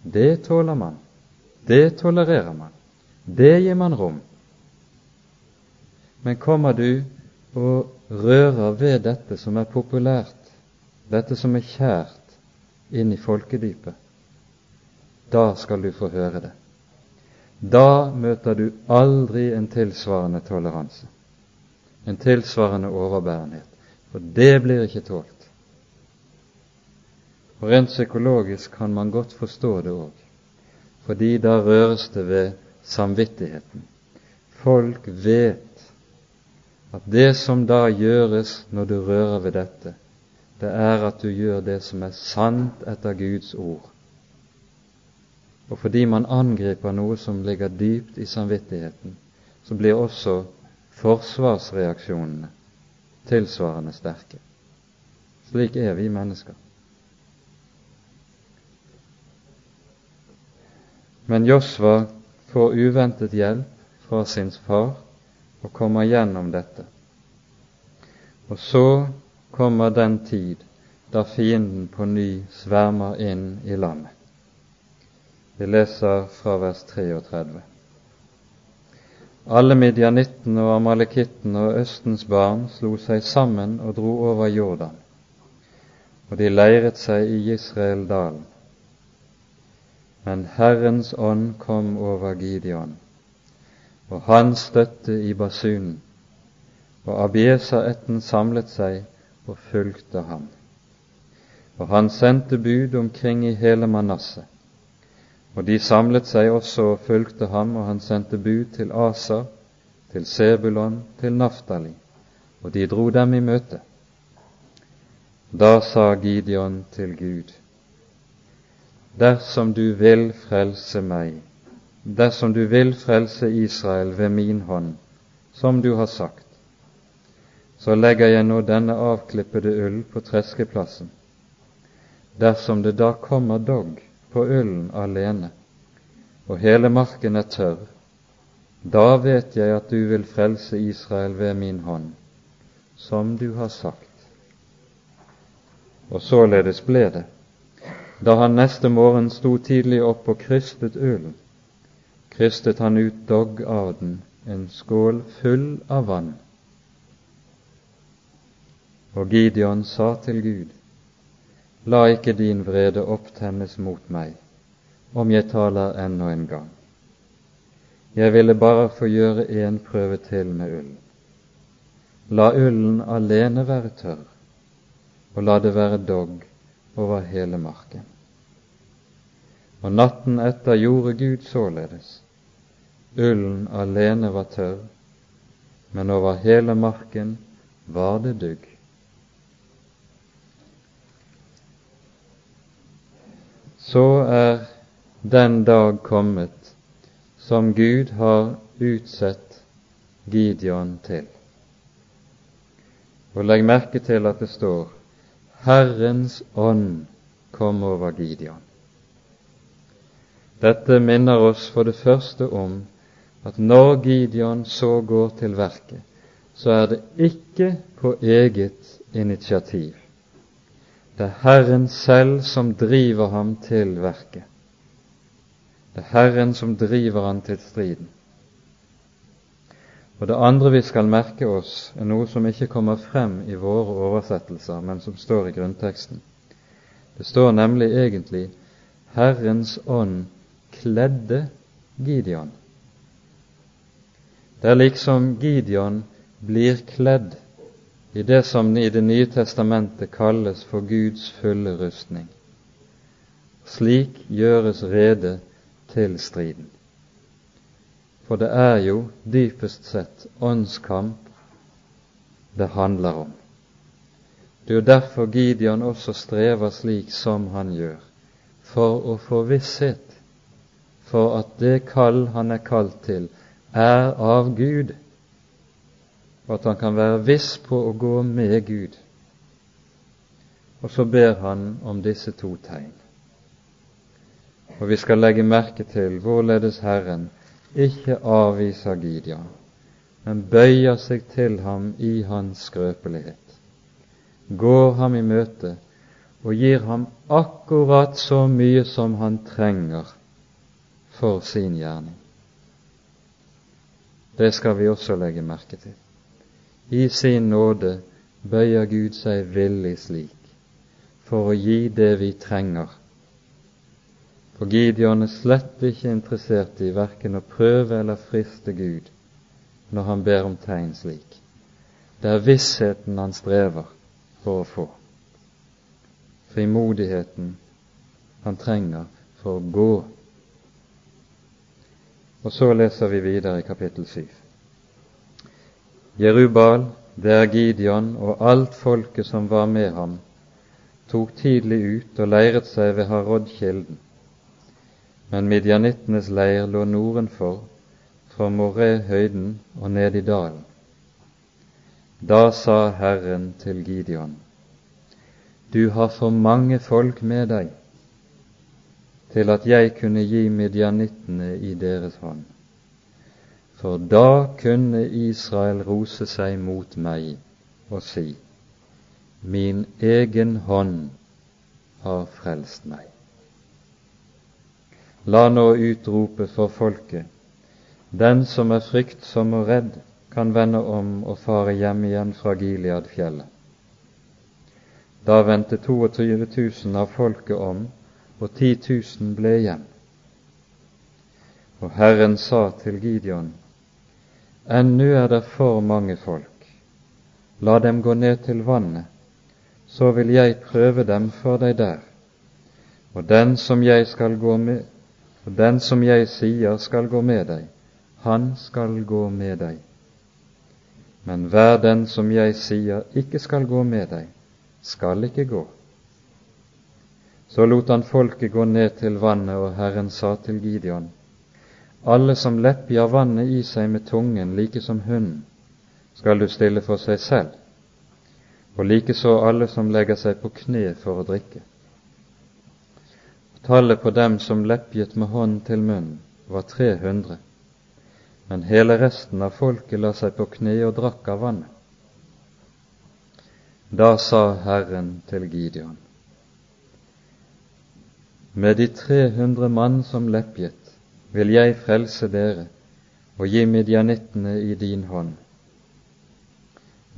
Det tåler man, det tolererer man, det gir man rom. Men kommer du og rører ved dette som er populært, dette som er kjært, inn i folkedypet, da skal du få høre det. Da møter du aldri en tilsvarende toleranse, en tilsvarende overbærenhet, for det blir ikke tålt. Og Rent psykologisk kan man godt forstå det òg, fordi da røres det ved samvittigheten. Folk vet at det som da gjøres når du rører ved dette, det er at du gjør det som er sant etter Guds ord. Og fordi man angriper noe som ligger dypt i samvittigheten, så blir også forsvarsreaksjonene tilsvarende sterke. Slik er vi mennesker. Men Josva får uventet hjelp fra sin far og kommer gjennom dette. Og så kommer den tid da fienden på ny svermer inn i landet. Vi leser fra vers 33. Alle midjanittene og amalekittene og Østens barn slo seg sammen og dro over Jordan, og de leiret seg i Israeldalen. Men Herrens ånd kom over Gideon, og han støtte i basunen, og Abiesa-ætten samlet seg og fulgte ham. Og han sendte bud omkring i hele Manasseh og de samlet seg også og fulgte ham, og han sendte bud til Asa, til Sebulon, til Naftali, og de dro dem i møte. Da sa Gideon til Gud, dersom du vil frelse meg, dersom du vil frelse Israel ved min hånd, som du har sagt, så legger jeg nå denne avklippede ull på treskeplassen. Dersom det da kommer dogg, på ullen alene, og hele marken er tørr, da vet jeg at du vil frelse Israel ved min hånd, som du har sagt. Og således ble det. Da han neste morgen sto tidlig opp og krystet ullen, krystet han ut dogg av den, en skål full av vann. Og Gideon sa til Gud, La ikke din vrede opptennes mot meg, om jeg taler ennå en gang. Jeg ville bare få gjøre en prøve til med ullen. La ullen alene være tørr, og la det være dogg over hele marken. Og natten etter gjorde Gud således. Ullen alene var tørr, men over hele marken var det dugg. så er den dag kommet som Gud har utsett Gideon til. Og legg merke til at det står Herrens ånd kom over Gideon. Dette minner oss for det første om at når Gideon så går til verket, så er det ikke på eget initiativ. Det er Herren selv som driver ham til verket. Det er Herren som driver ham til striden. Og Det andre vi skal merke oss, er noe som ikke kommer frem i våre oversettelser, men som står i grunnteksten. Det står nemlig egentlig 'Herrens ånd kledde Gideon'. Det er liksom Gideon blir kledd i det som i Det nye testamentet kalles for Guds fulle rustning. Slik gjøres rede til striden. For det er jo dypest sett åndskamp det handler om. Det er jo derfor Gideon også strever slik som han gjør, for å få visshet for at det kall han er kalt til, er av Gud og at han kan være viss på å gå med Gud. Og så ber han om disse to tegn. Og vi skal legge merke til hvorledes Herren ikke avviser Gideon, men bøyer seg til ham i hans skrøpelighet, går ham i møte og gir ham akkurat så mye som han trenger for sin gjerning. Det skal vi også legge merke til. I sin nåde bøyer Gud seg villig slik for å gi det vi trenger. For Gideon er slett ikke interessert i verken å prøve eller friste Gud når han ber om tegn slik. Det er vissheten han strever for å få, frimodigheten han trenger for å gå. Og så leser vi videre i kapittel 7. Jerubal, det er Gideon og alt folket som var med ham, tok tidlig ut og leiret seg ved Harodkilden. Men midjanittenes leir lå nordenfor, fra Moré-høyden og ned i dalen. Da sa Herren til Gideon, Du har for mange folk med deg til at jeg kunne gi midjanittene i deres hånd for da kunne Israel rose seg mot meg og si:" min egen hånd har frelst meg. La nå utrope for folket, den som er fryktsom og redd, kan vende om og fare hjem igjen fra Gileadfjellet. Da vendte 22 000 av folket om, og 10 000 ble igjen. Og Herren sa til Gideon, Ennu er det for mange folk, la dem gå ned til vannet, så vil jeg prøve dem for deg der. Og den som jeg skal gå med, og den som jeg sier skal gå med deg, han skal gå med deg. Men hver den som jeg sier ikke skal gå med deg, skal ikke gå. Så lot han folket gå ned til vannet, og Herren sa til Gideon, alle som leppjer vannet i seg med tungen, like som hunden, skal du stille for seg selv, og likeså alle som legger seg på kne for å drikke. Tallet på dem som leppjet med hånd til munnen, var 300 men hele resten av folket la seg på kne og drakk av vannet. Da sa Herren til Gideon, med de 300 mann som leppjet, vil jeg frelse dere og gi midjanittene i din hånd.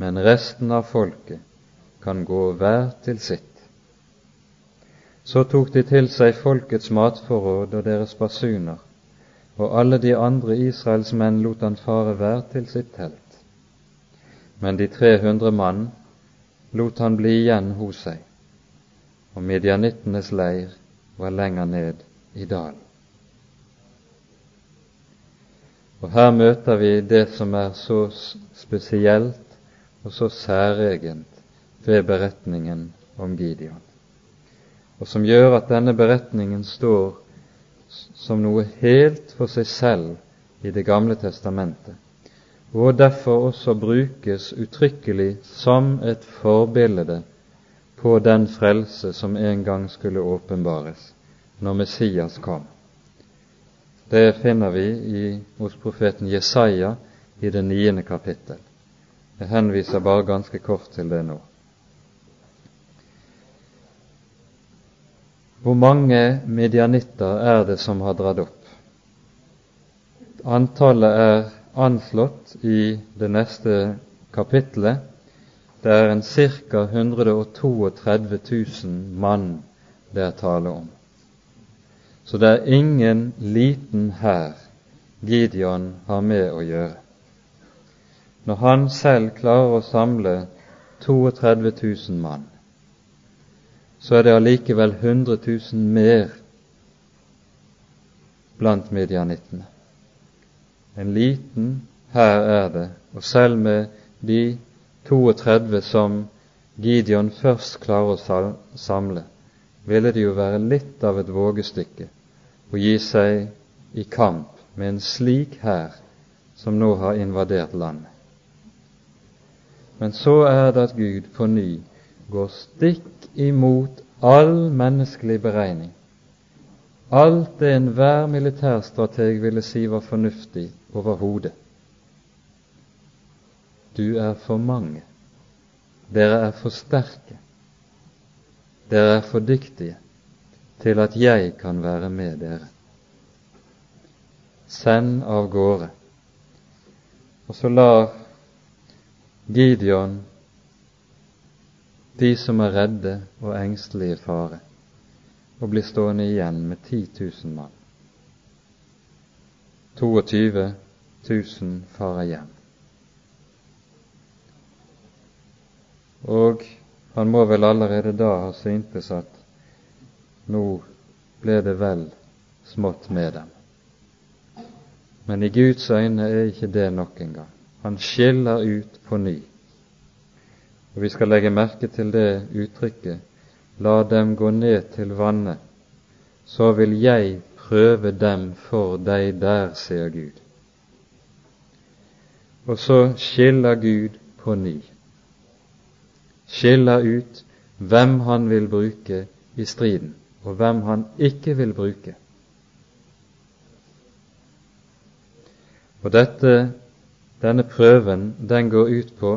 Men resten av folket kan gå hver til sitt. Så tok de til seg folkets matforråd og deres basuner og alle de andre Israels menn lot han fare hver til sitt telt. Men de 300 mann lot han bli igjen hos seg, og midjanittenes leir var lenger ned i dalen. Og her møter vi det som er så spesielt og så særegent ved beretningen om Gideon, og som gjør at denne beretningen står som noe helt for seg selv i Det gamle testamentet, og derfor også brukes uttrykkelig som et forbilde på den frelse som en gang skulle åpenbares når Messias kom. Det finner vi i, hos profeten Jesaja i det niende kapittel. Jeg henviser bare ganske kort til det nå. Hvor mange medianitter er det som har dratt opp? Antallet er anslått i det neste kapittelet. Det er en ca. 132 000 mann det er tale om. Så det er ingen liten hær Gideon har med å gjøre. Når han selv klarer å samle 32 000 mann, så er det allikevel 100 000 mer blant midjanittene. En liten hær er det, og selv med de 32 som Gideon først klarer å samle, ville det jo være litt av et vågestykke å gi seg i kamp med en slik hær som nå har invadert landet. Men så er det at Gud på ny går stikk imot all menneskelig beregning. Alt det enhver militærstrateg ville si var fornuftig overhodet. Du er for mange. Dere er for sterke. Dere er for dyktige til at jeg kan være med dere. Send av gårde. Og så lar Gideon de som er redde og engstelige fare, og blir stående igjen med 10 000 mann. 22 000 farer hjem. Og han må vel allerede da ha syntes at nå ble det vel smått med dem. Men i Guds øyne er ikke det nok engang. Han skiller ut på ny og vi skal legge merke til det uttrykket La dem gå ned til vannet, så vil jeg prøve dem for deg der, sier Gud. Og så skiller Gud på ny. Skiller ut hvem han vil bruke i striden, og hvem han ikke vil bruke. Og dette, denne prøven den går ut på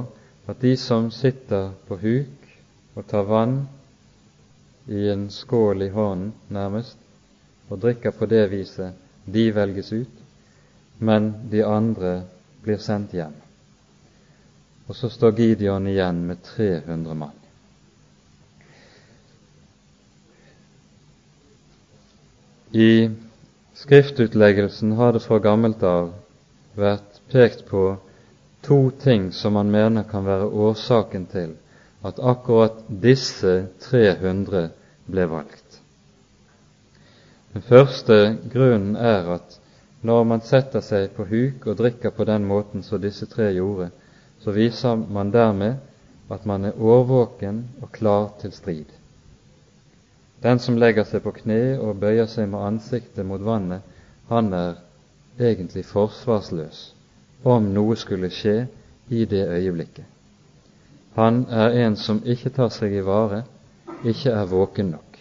at de som sitter på huk og tar vann i en skål i hånden, nærmest, og drikker på det viset. De velges ut, men de andre blir sendt hjem. Og så står Gideon igjen med 300 mann. I skriftutleggelsen har det fra gammelt av vært pekt på to ting som man mener kan være årsaken til at akkurat disse 300 ble valgt. Den første grunnen er at når man setter seg på huk og drikker på den måten som disse tre gjorde, så viser man dermed at man er årvåken og klar til strid. Den som legger seg på kne og bøyer seg med ansiktet mot vannet, han er egentlig forsvarsløs om noe skulle skje i det øyeblikket. Han er en som ikke tar seg i vare, ikke er våken nok.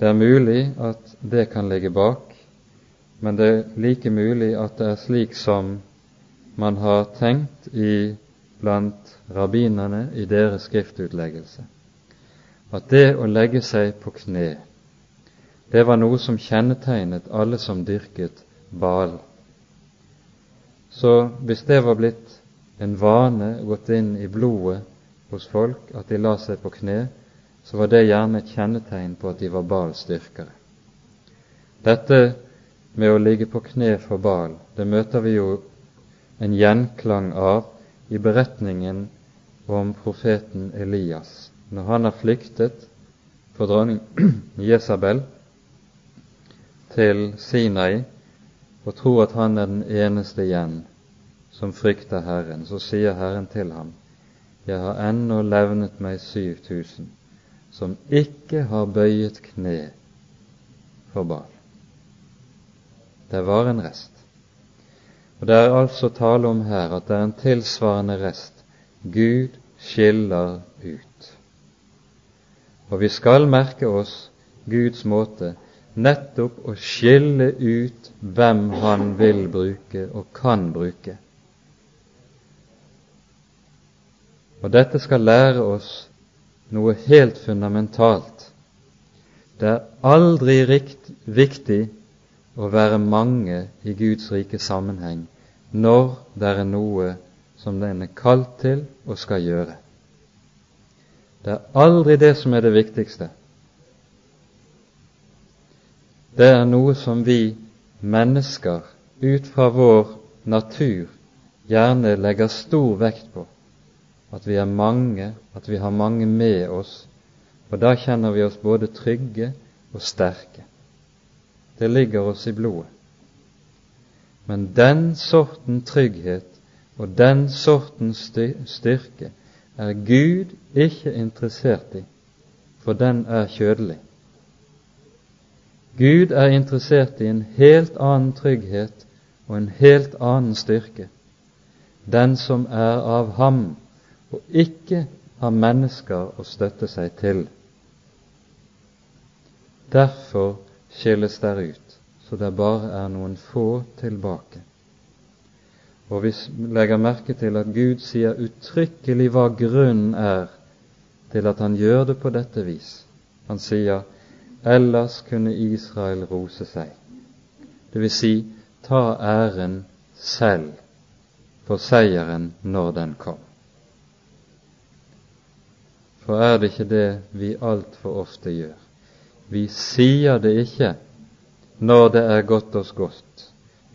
Det er mulig at det kan ligge bak, men det er like mulig at det er slik som man har tenkt i blant rabbinerne i deres skriftutleggelse, at det å legge seg på kne, det var noe som kjennetegnet alle som dyrket Baal. Så hvis det var blitt en vane gått inn i blodet hos folk at de la seg på kne, så var det gjerne et kjennetegn på at de var balstyrkere. Dette med å ligge på kne for Bal, det møter vi jo en gjenklang av i beretningen om profeten Elias, når han har flyktet for dronning Jesabel til Sinai og tror at han er den eneste igjen som frykter Herren, så sier Herren til ham, Jeg har ennå levnet meg 7000 som ikke har bøyet kne for Baal. Det var en rest. Og Det er altså tale om her at det er en tilsvarende rest. Gud skiller ut. Og vi skal merke oss Guds måte nettopp å skille ut hvem Han vil bruke og kan bruke. Og dette skal lære oss noe helt fundamentalt. Det er aldri rikt, viktig å være mange i Guds rike sammenheng når det er noe som den er kalt til og skal gjøre. Det er aldri det som er det viktigste. Det er noe som vi mennesker ut fra vår natur gjerne legger stor vekt på at vi er mange, at vi har mange med oss, og da kjenner vi oss både trygge og sterke. Det ligger oss i blodet. Men den sorten trygghet og den sorten styrke er Gud ikke interessert i, for den er kjødelig. Gud er interessert i en helt annen trygghet og en helt annen styrke, den som er av ham og ikke har mennesker å støtte seg til. Derfor skilles der ut, så det bare er noen få tilbake. Og vi legger merke til at Gud sier uttrykkelig hva grunnen er til at han gjør det på dette vis. Han sier ellers kunne Israel rose seg. Det vil si ta æren selv for seieren når den kom. For er det ikke det vi altfor ofte gjør? Vi sier det ikke når det er godt oss godt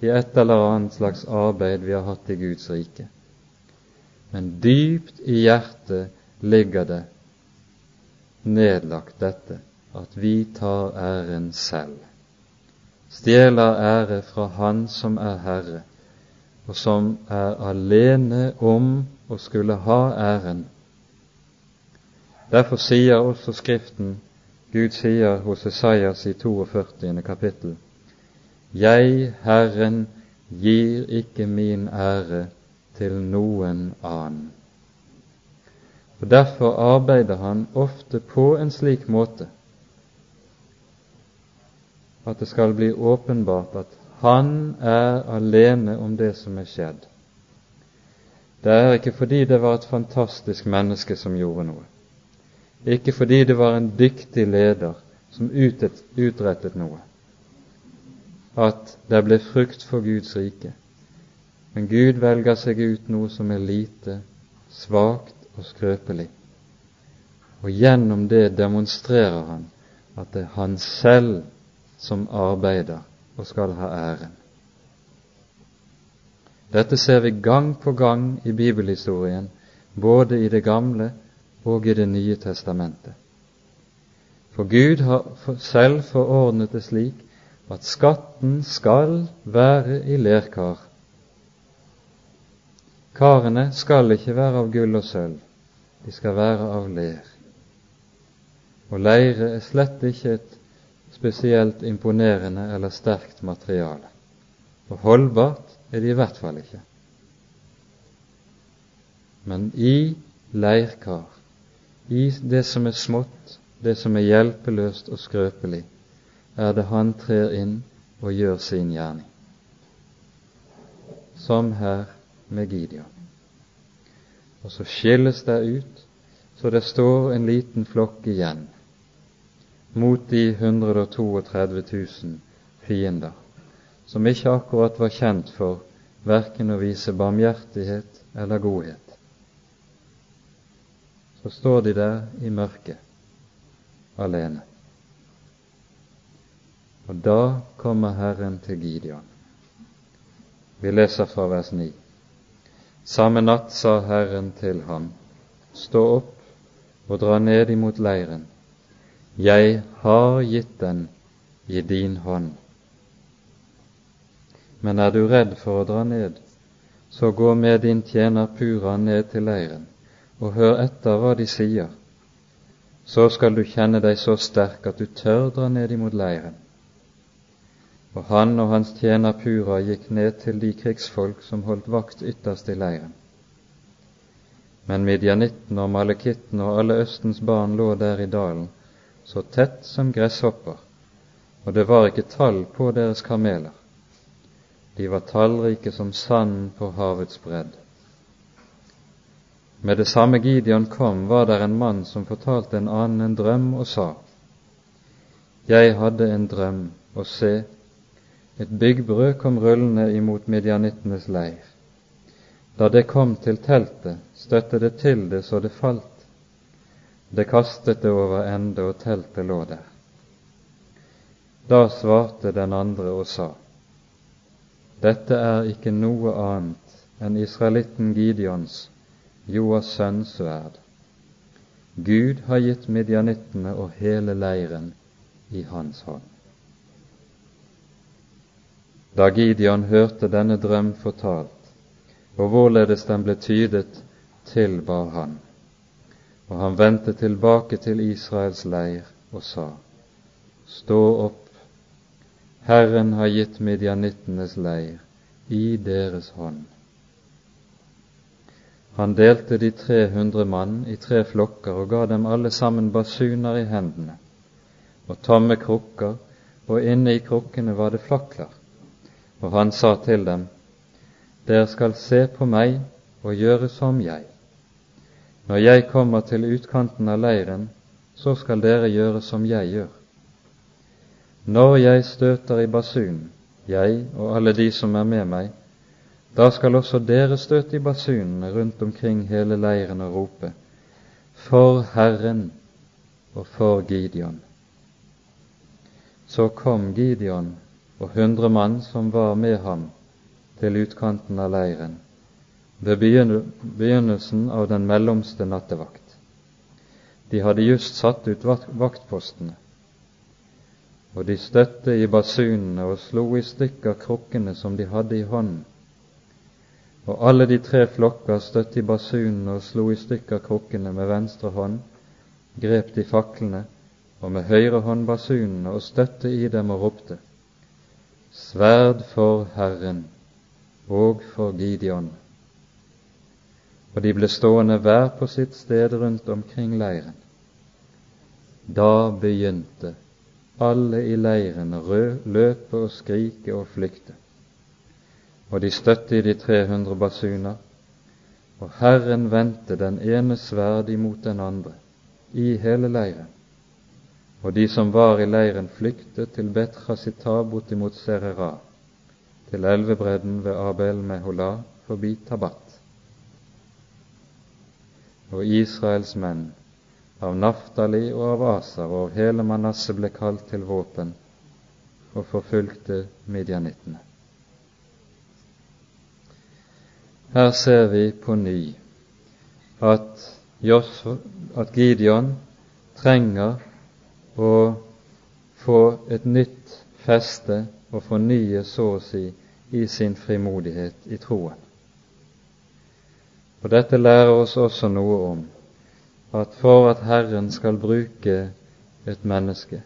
i et eller annet slags arbeid vi har hatt i Guds rike. Men dypt i hjertet ligger det nedlagt dette at vi tar æren selv, stjeler ære fra Han som er Herre, og som er alene om å skulle ha æren Derfor sier også Skriften, Gud sier hos Esaias i 42. kapittel, Jeg, Herren, gir ikke min ære til noen annen. Og Derfor arbeider han ofte på en slik måte at det skal bli åpenbart at han er alene om det som er skjedd. Det er ikke fordi det var et fantastisk menneske som gjorde noe, ikke fordi det var en dyktig leder som utrettet noe, at det ble frukt for Guds rike. Men Gud velger seg ut noe som er lite, svakt og skrøpelig. Og gjennom det demonstrerer han at det er han selv som arbeider og skal ha æren. Dette ser vi gang på gang i bibelhistorien, både i Det gamle og i Det nye testamentet. For Gud har selv forordnet det slik at skatten skal være i lerkar. Karene skal ikke være av gull og sølv, de skal være av ler. Og leire er slett ikke et spesielt imponerende eller sterkt materiale. Og holdbart er det i hvert fall ikke. Men i leirkar, i det som er smått, det som er hjelpeløst og skrøpelig, er det han trer inn og gjør sin gjerning. Som her med Gideon. Og så skilles det ut, så det står en liten flokk igjen mot de 132 000 fiender, som ikke akkurat var kjent for verken å vise barmhjertighet eller godhet. Så står de der i mørket, alene. Og da kommer Herren til Gideon. Vi leser fra vers 9. Samme natt sa Herren til ham, Stå opp og dra ned imot leiren jeg har gitt den i din hånd. Men er du redd for å dra ned, så gå med din tjener Pura ned til leiren, og hør etter hva de sier. Så skal du kjenne deg så sterk at du tør dra ned imot leiren. Og han og hans tjener Pura gikk ned til de krigsfolk som holdt vakt ytterst i leiren. Men midjanitten og malekitten og alle Østens barn lå der i dalen så tett som gresshopper, og det var ikke tall på deres kameler. De var tallrike som sand på havets bredd. Med det samme Gideon kom, var der en mann som fortalte en annen en drøm og sa:" Jeg hadde en drøm, og se, et byggbrød kom rullende imot midjanittenes leir. Da det kom til teltet, støtte det til det så det falt det kastet det over ende, og teltet lå der. Da svarte den andre og sa, Dette er ikke noe annet enn israelitten Gideons, Joas sønns sverd. Gud har gitt midjanittene og hele leiren i hans hånd. Da Gideon hørte denne drøm fortalt, og hvorledes den ble tydet, tilbar han. Og han vendte tilbake til Israels leir og sa, Stå opp, Herren har gitt midjanittenes leir i deres hånd. Han delte de 300 mann i tre flokker og ga dem alle sammen basuner i hendene og tomme krukker, og inne i krukkene var det flakler. Og han sa til dem, Dere skal se på meg og gjøre som jeg. Når jeg kommer til utkanten av leiren, så skal dere gjøre som jeg gjør. Når jeg støter i basun, jeg og alle de som er med meg, da skal også dere støte i basunene rundt omkring hele leiren og rope, For Herren og for Gideon. Så kom Gideon og hundre mann som var med ham, til utkanten av leiren, ved begynnelsen av den mellomste nattevakt. De hadde just satt ut vaktpostene, og de støtte i basunene og slo i stykker krukkene som de hadde i hånden. Og alle de tre flokker støtte i basunene og slo i stykker krukkene med venstre hånd, grep de faklene og med høyre hånd basunene og støtte i dem og ropte:" Sverd for Herren og for Gideon og de ble stående hver på sitt sted rundt omkring leiren. Da begynte alle i leiren å løpe og skrike og flykte, og de støtte i de 300 basuner, og Herren vendte den ene sverd imot den andre i hele leiren. Og de som var i leiren, flyktet til Betrasita bortimot Serera, til elvebredden ved Abel Mehola forbi Tabat. Og Israels menn av Naftali og av Asar og av hele Manasseh ble kalt til våpen og forfulgte midjanittene. Her ser vi på ny at, at Gideon trenger å få et nytt feste og fornye, så å si, i sin frimodighet i troen. Og Dette lærer oss også noe om at for at Herren skal bruke et menneske,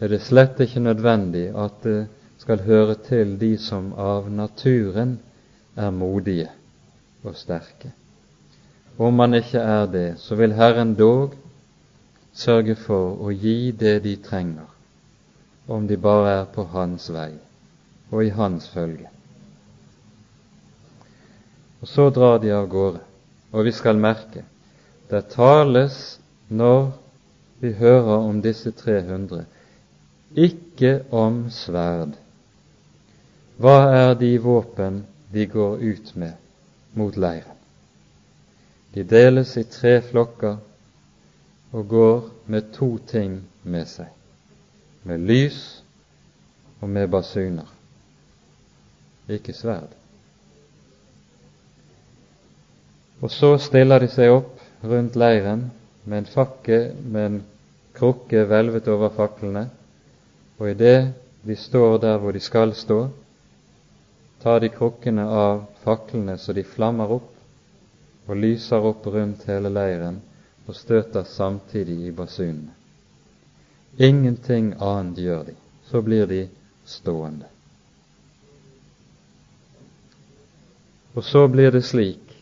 er det slett ikke nødvendig at det skal høre til de som av naturen er modige og sterke. Om man ikke er det, så vil Herren dog sørge for å gi det de trenger, om de bare er på Hans vei og i Hans følge. Og så drar de av gårde, og vi skal merke det tales når vi hører om disse 300, ikke om sverd. Hva er de våpen de går ut med mot leiren? De deles i tre flokker og går med to ting med seg, med lys og med basuner, ikke sverd. Og så stiller de seg opp rundt leiren med en fakke med en krukke hvelvet over faklene, og idet de står der hvor de skal stå, tar de krukkene av faklene så de flammer opp og lyser opp rundt hele leiren og støter samtidig i basunene. Ingenting annet gjør de. Så blir de stående. Og så blir det slik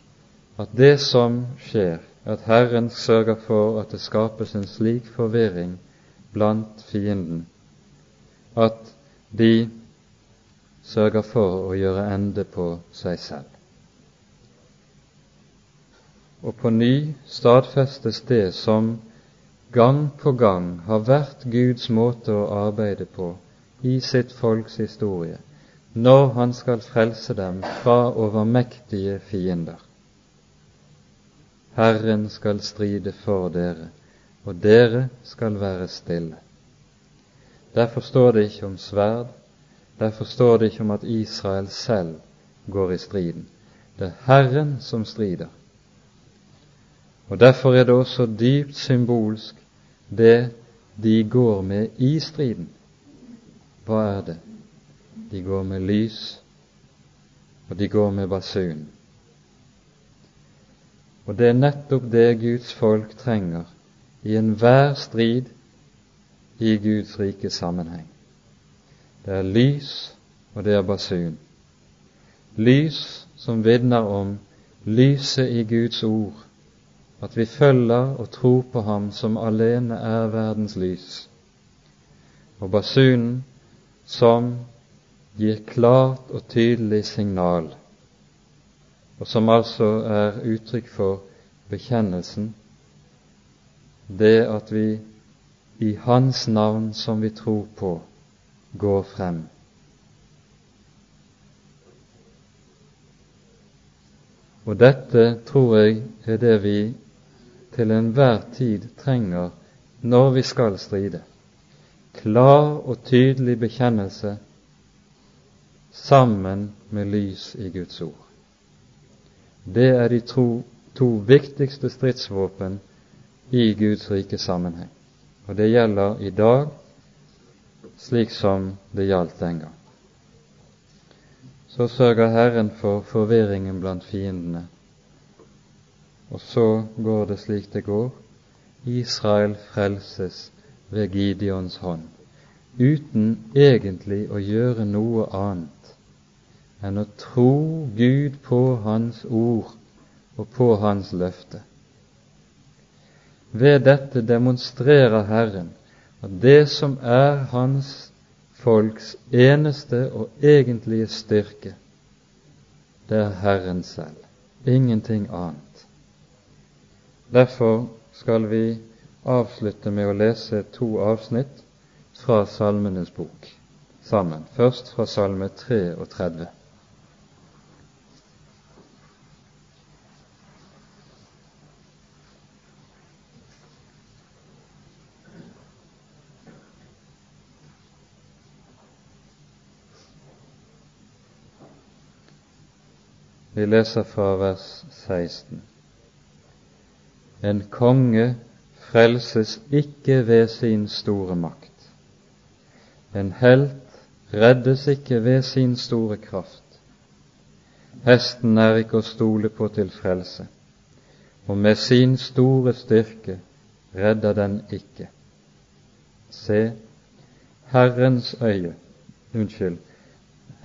at det som skjer, at Herren sørger for at det skapes en slik forvirring blant fienden at de sørger for å gjøre ende på seg selv. Og på ny stadfestes det som gang på gang har vært Guds måte å arbeide på i sitt folks historie, når han skal frelse dem fra overmektige fiender. Herren skal stride for dere, og dere skal være stille. Derfor står det ikke om sverd, derfor står det ikke om at Israel selv går i striden. Det er Herren som strider. Og Derfor er det også dypt symbolsk det de går med i striden. Hva er det? De går med lys, og de går med basun. Og det er nettopp det Guds folk trenger i enhver strid i Guds rike sammenheng. Det er lys, og det er basun. Lys som vitner om lyset i Guds ord, at vi følger og tror på Ham som alene er verdens lys, og basunen som gir klart og tydelig signal og som altså er uttrykk for bekjennelsen, det at vi i Hans navn, som vi tror på, går frem. Og dette tror jeg er det vi til enhver tid trenger når vi skal stride. Klar og tydelig bekjennelse sammen med lys i Guds ord. Det er de to, to viktigste stridsvåpen i Guds rike sammenheng. Og det gjelder i dag slik som det gjaldt den gang. Så sørger Herren for forvirringen blant fiendene. Og så går det slik det går. Israel frelses ved Gideons hånd, uten egentlig å gjøre noe annet enn å tro Gud på Hans ord og på Hans løfte. Ved dette demonstrerer Herren at det som er Hans folks eneste og egentlige styrke, det er Herren selv, ingenting annet. Derfor skal vi avslutte med å lese to avsnitt fra Salmenes bok sammen. Først fra Salme 33. Vi leser fra vers 16. En konge frelses ikke ved sin store makt. En helt reddes ikke ved sin store kraft. Hesten er ikke å stole på til frelse, og med sin store styrke redder den ikke. Se, Herrens øye, unnskyld,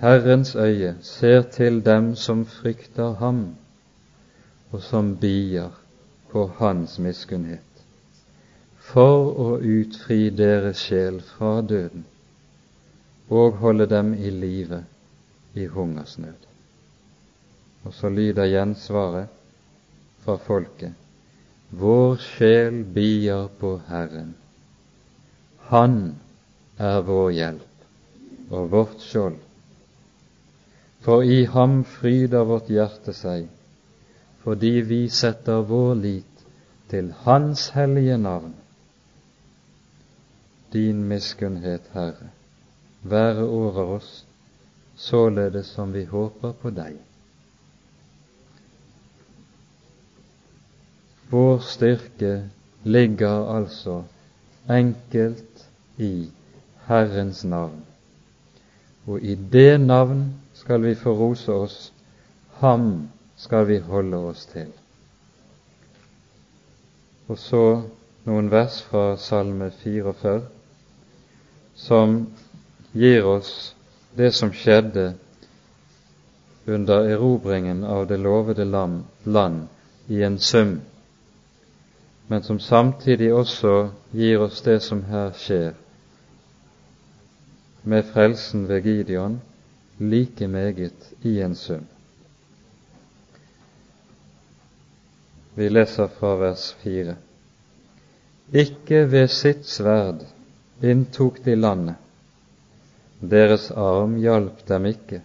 Herrens øye ser til dem som frykter ham, og som bier på hans miskunnhet, for å utfri deres sjel fra døden og holde dem i live i hungersnød. Og så lyder gjensvaret fra folket Vår sjel bier på Herren. Han er vår hjelp og vårt skjold for i ham fryder vårt hjerte seg, fordi vi setter vår lit til Hans hellige navn. Din miskunnhet, Herre, være over oss, således som vi håper på deg. Vår styrke ligger altså enkelt i Herrens navn, og i det navn skal vi få rose oss, ham skal vi holde oss til. Og så noen vers fra Salme 44 som gir oss det som skjedde under erobringen av det lovede land i en sum, men som samtidig også gir oss det som her skjer med frelsen ved Gideon like meget i en sum. Vi leser fra vers fire. Ikke ved sitt sverd inntok de landet, deres arm hjalp dem ikke,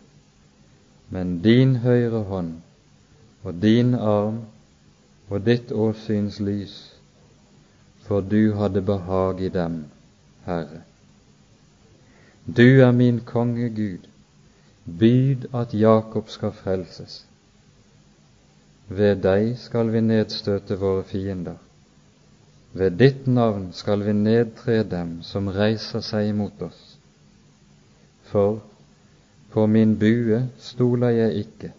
men din høyre hånd og din arm og ditt åsyns lys, for du hadde behag i dem, Herre. Du er min konge Gud, Byd at Jakob skal frelses. Ved deg skal vi nedstøte våre fiender. Ved ditt navn skal vi nedtre dem som reiser seg imot oss. For på min bue stoler jeg ikke,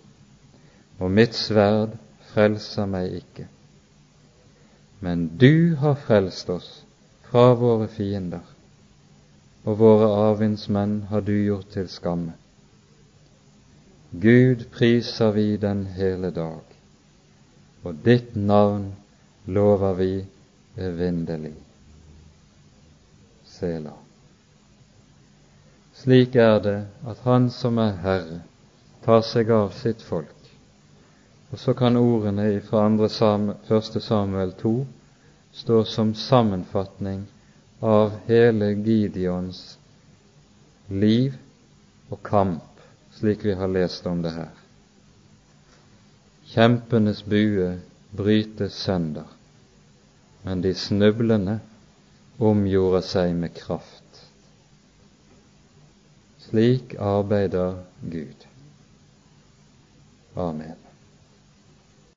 og mitt sverd frelser meg ikke. Men du har frelst oss fra våre fiender, og våre arvindsmenn har du gjort til skamme. Gud priser vi den hele dag, og ditt navn lover vi evinnelig. Sela. Slik er det at Han som er Herre, tar seg av sitt folk. Og så kan ordene fra 1. Samuel 2 stå som sammenfatning av hele Gideons liv og kamp slik vi har lest om det her. Kjempenes bue brytes sønder, men de snublende omgjorde seg med kraft. Slik arbeider Gud. Amen.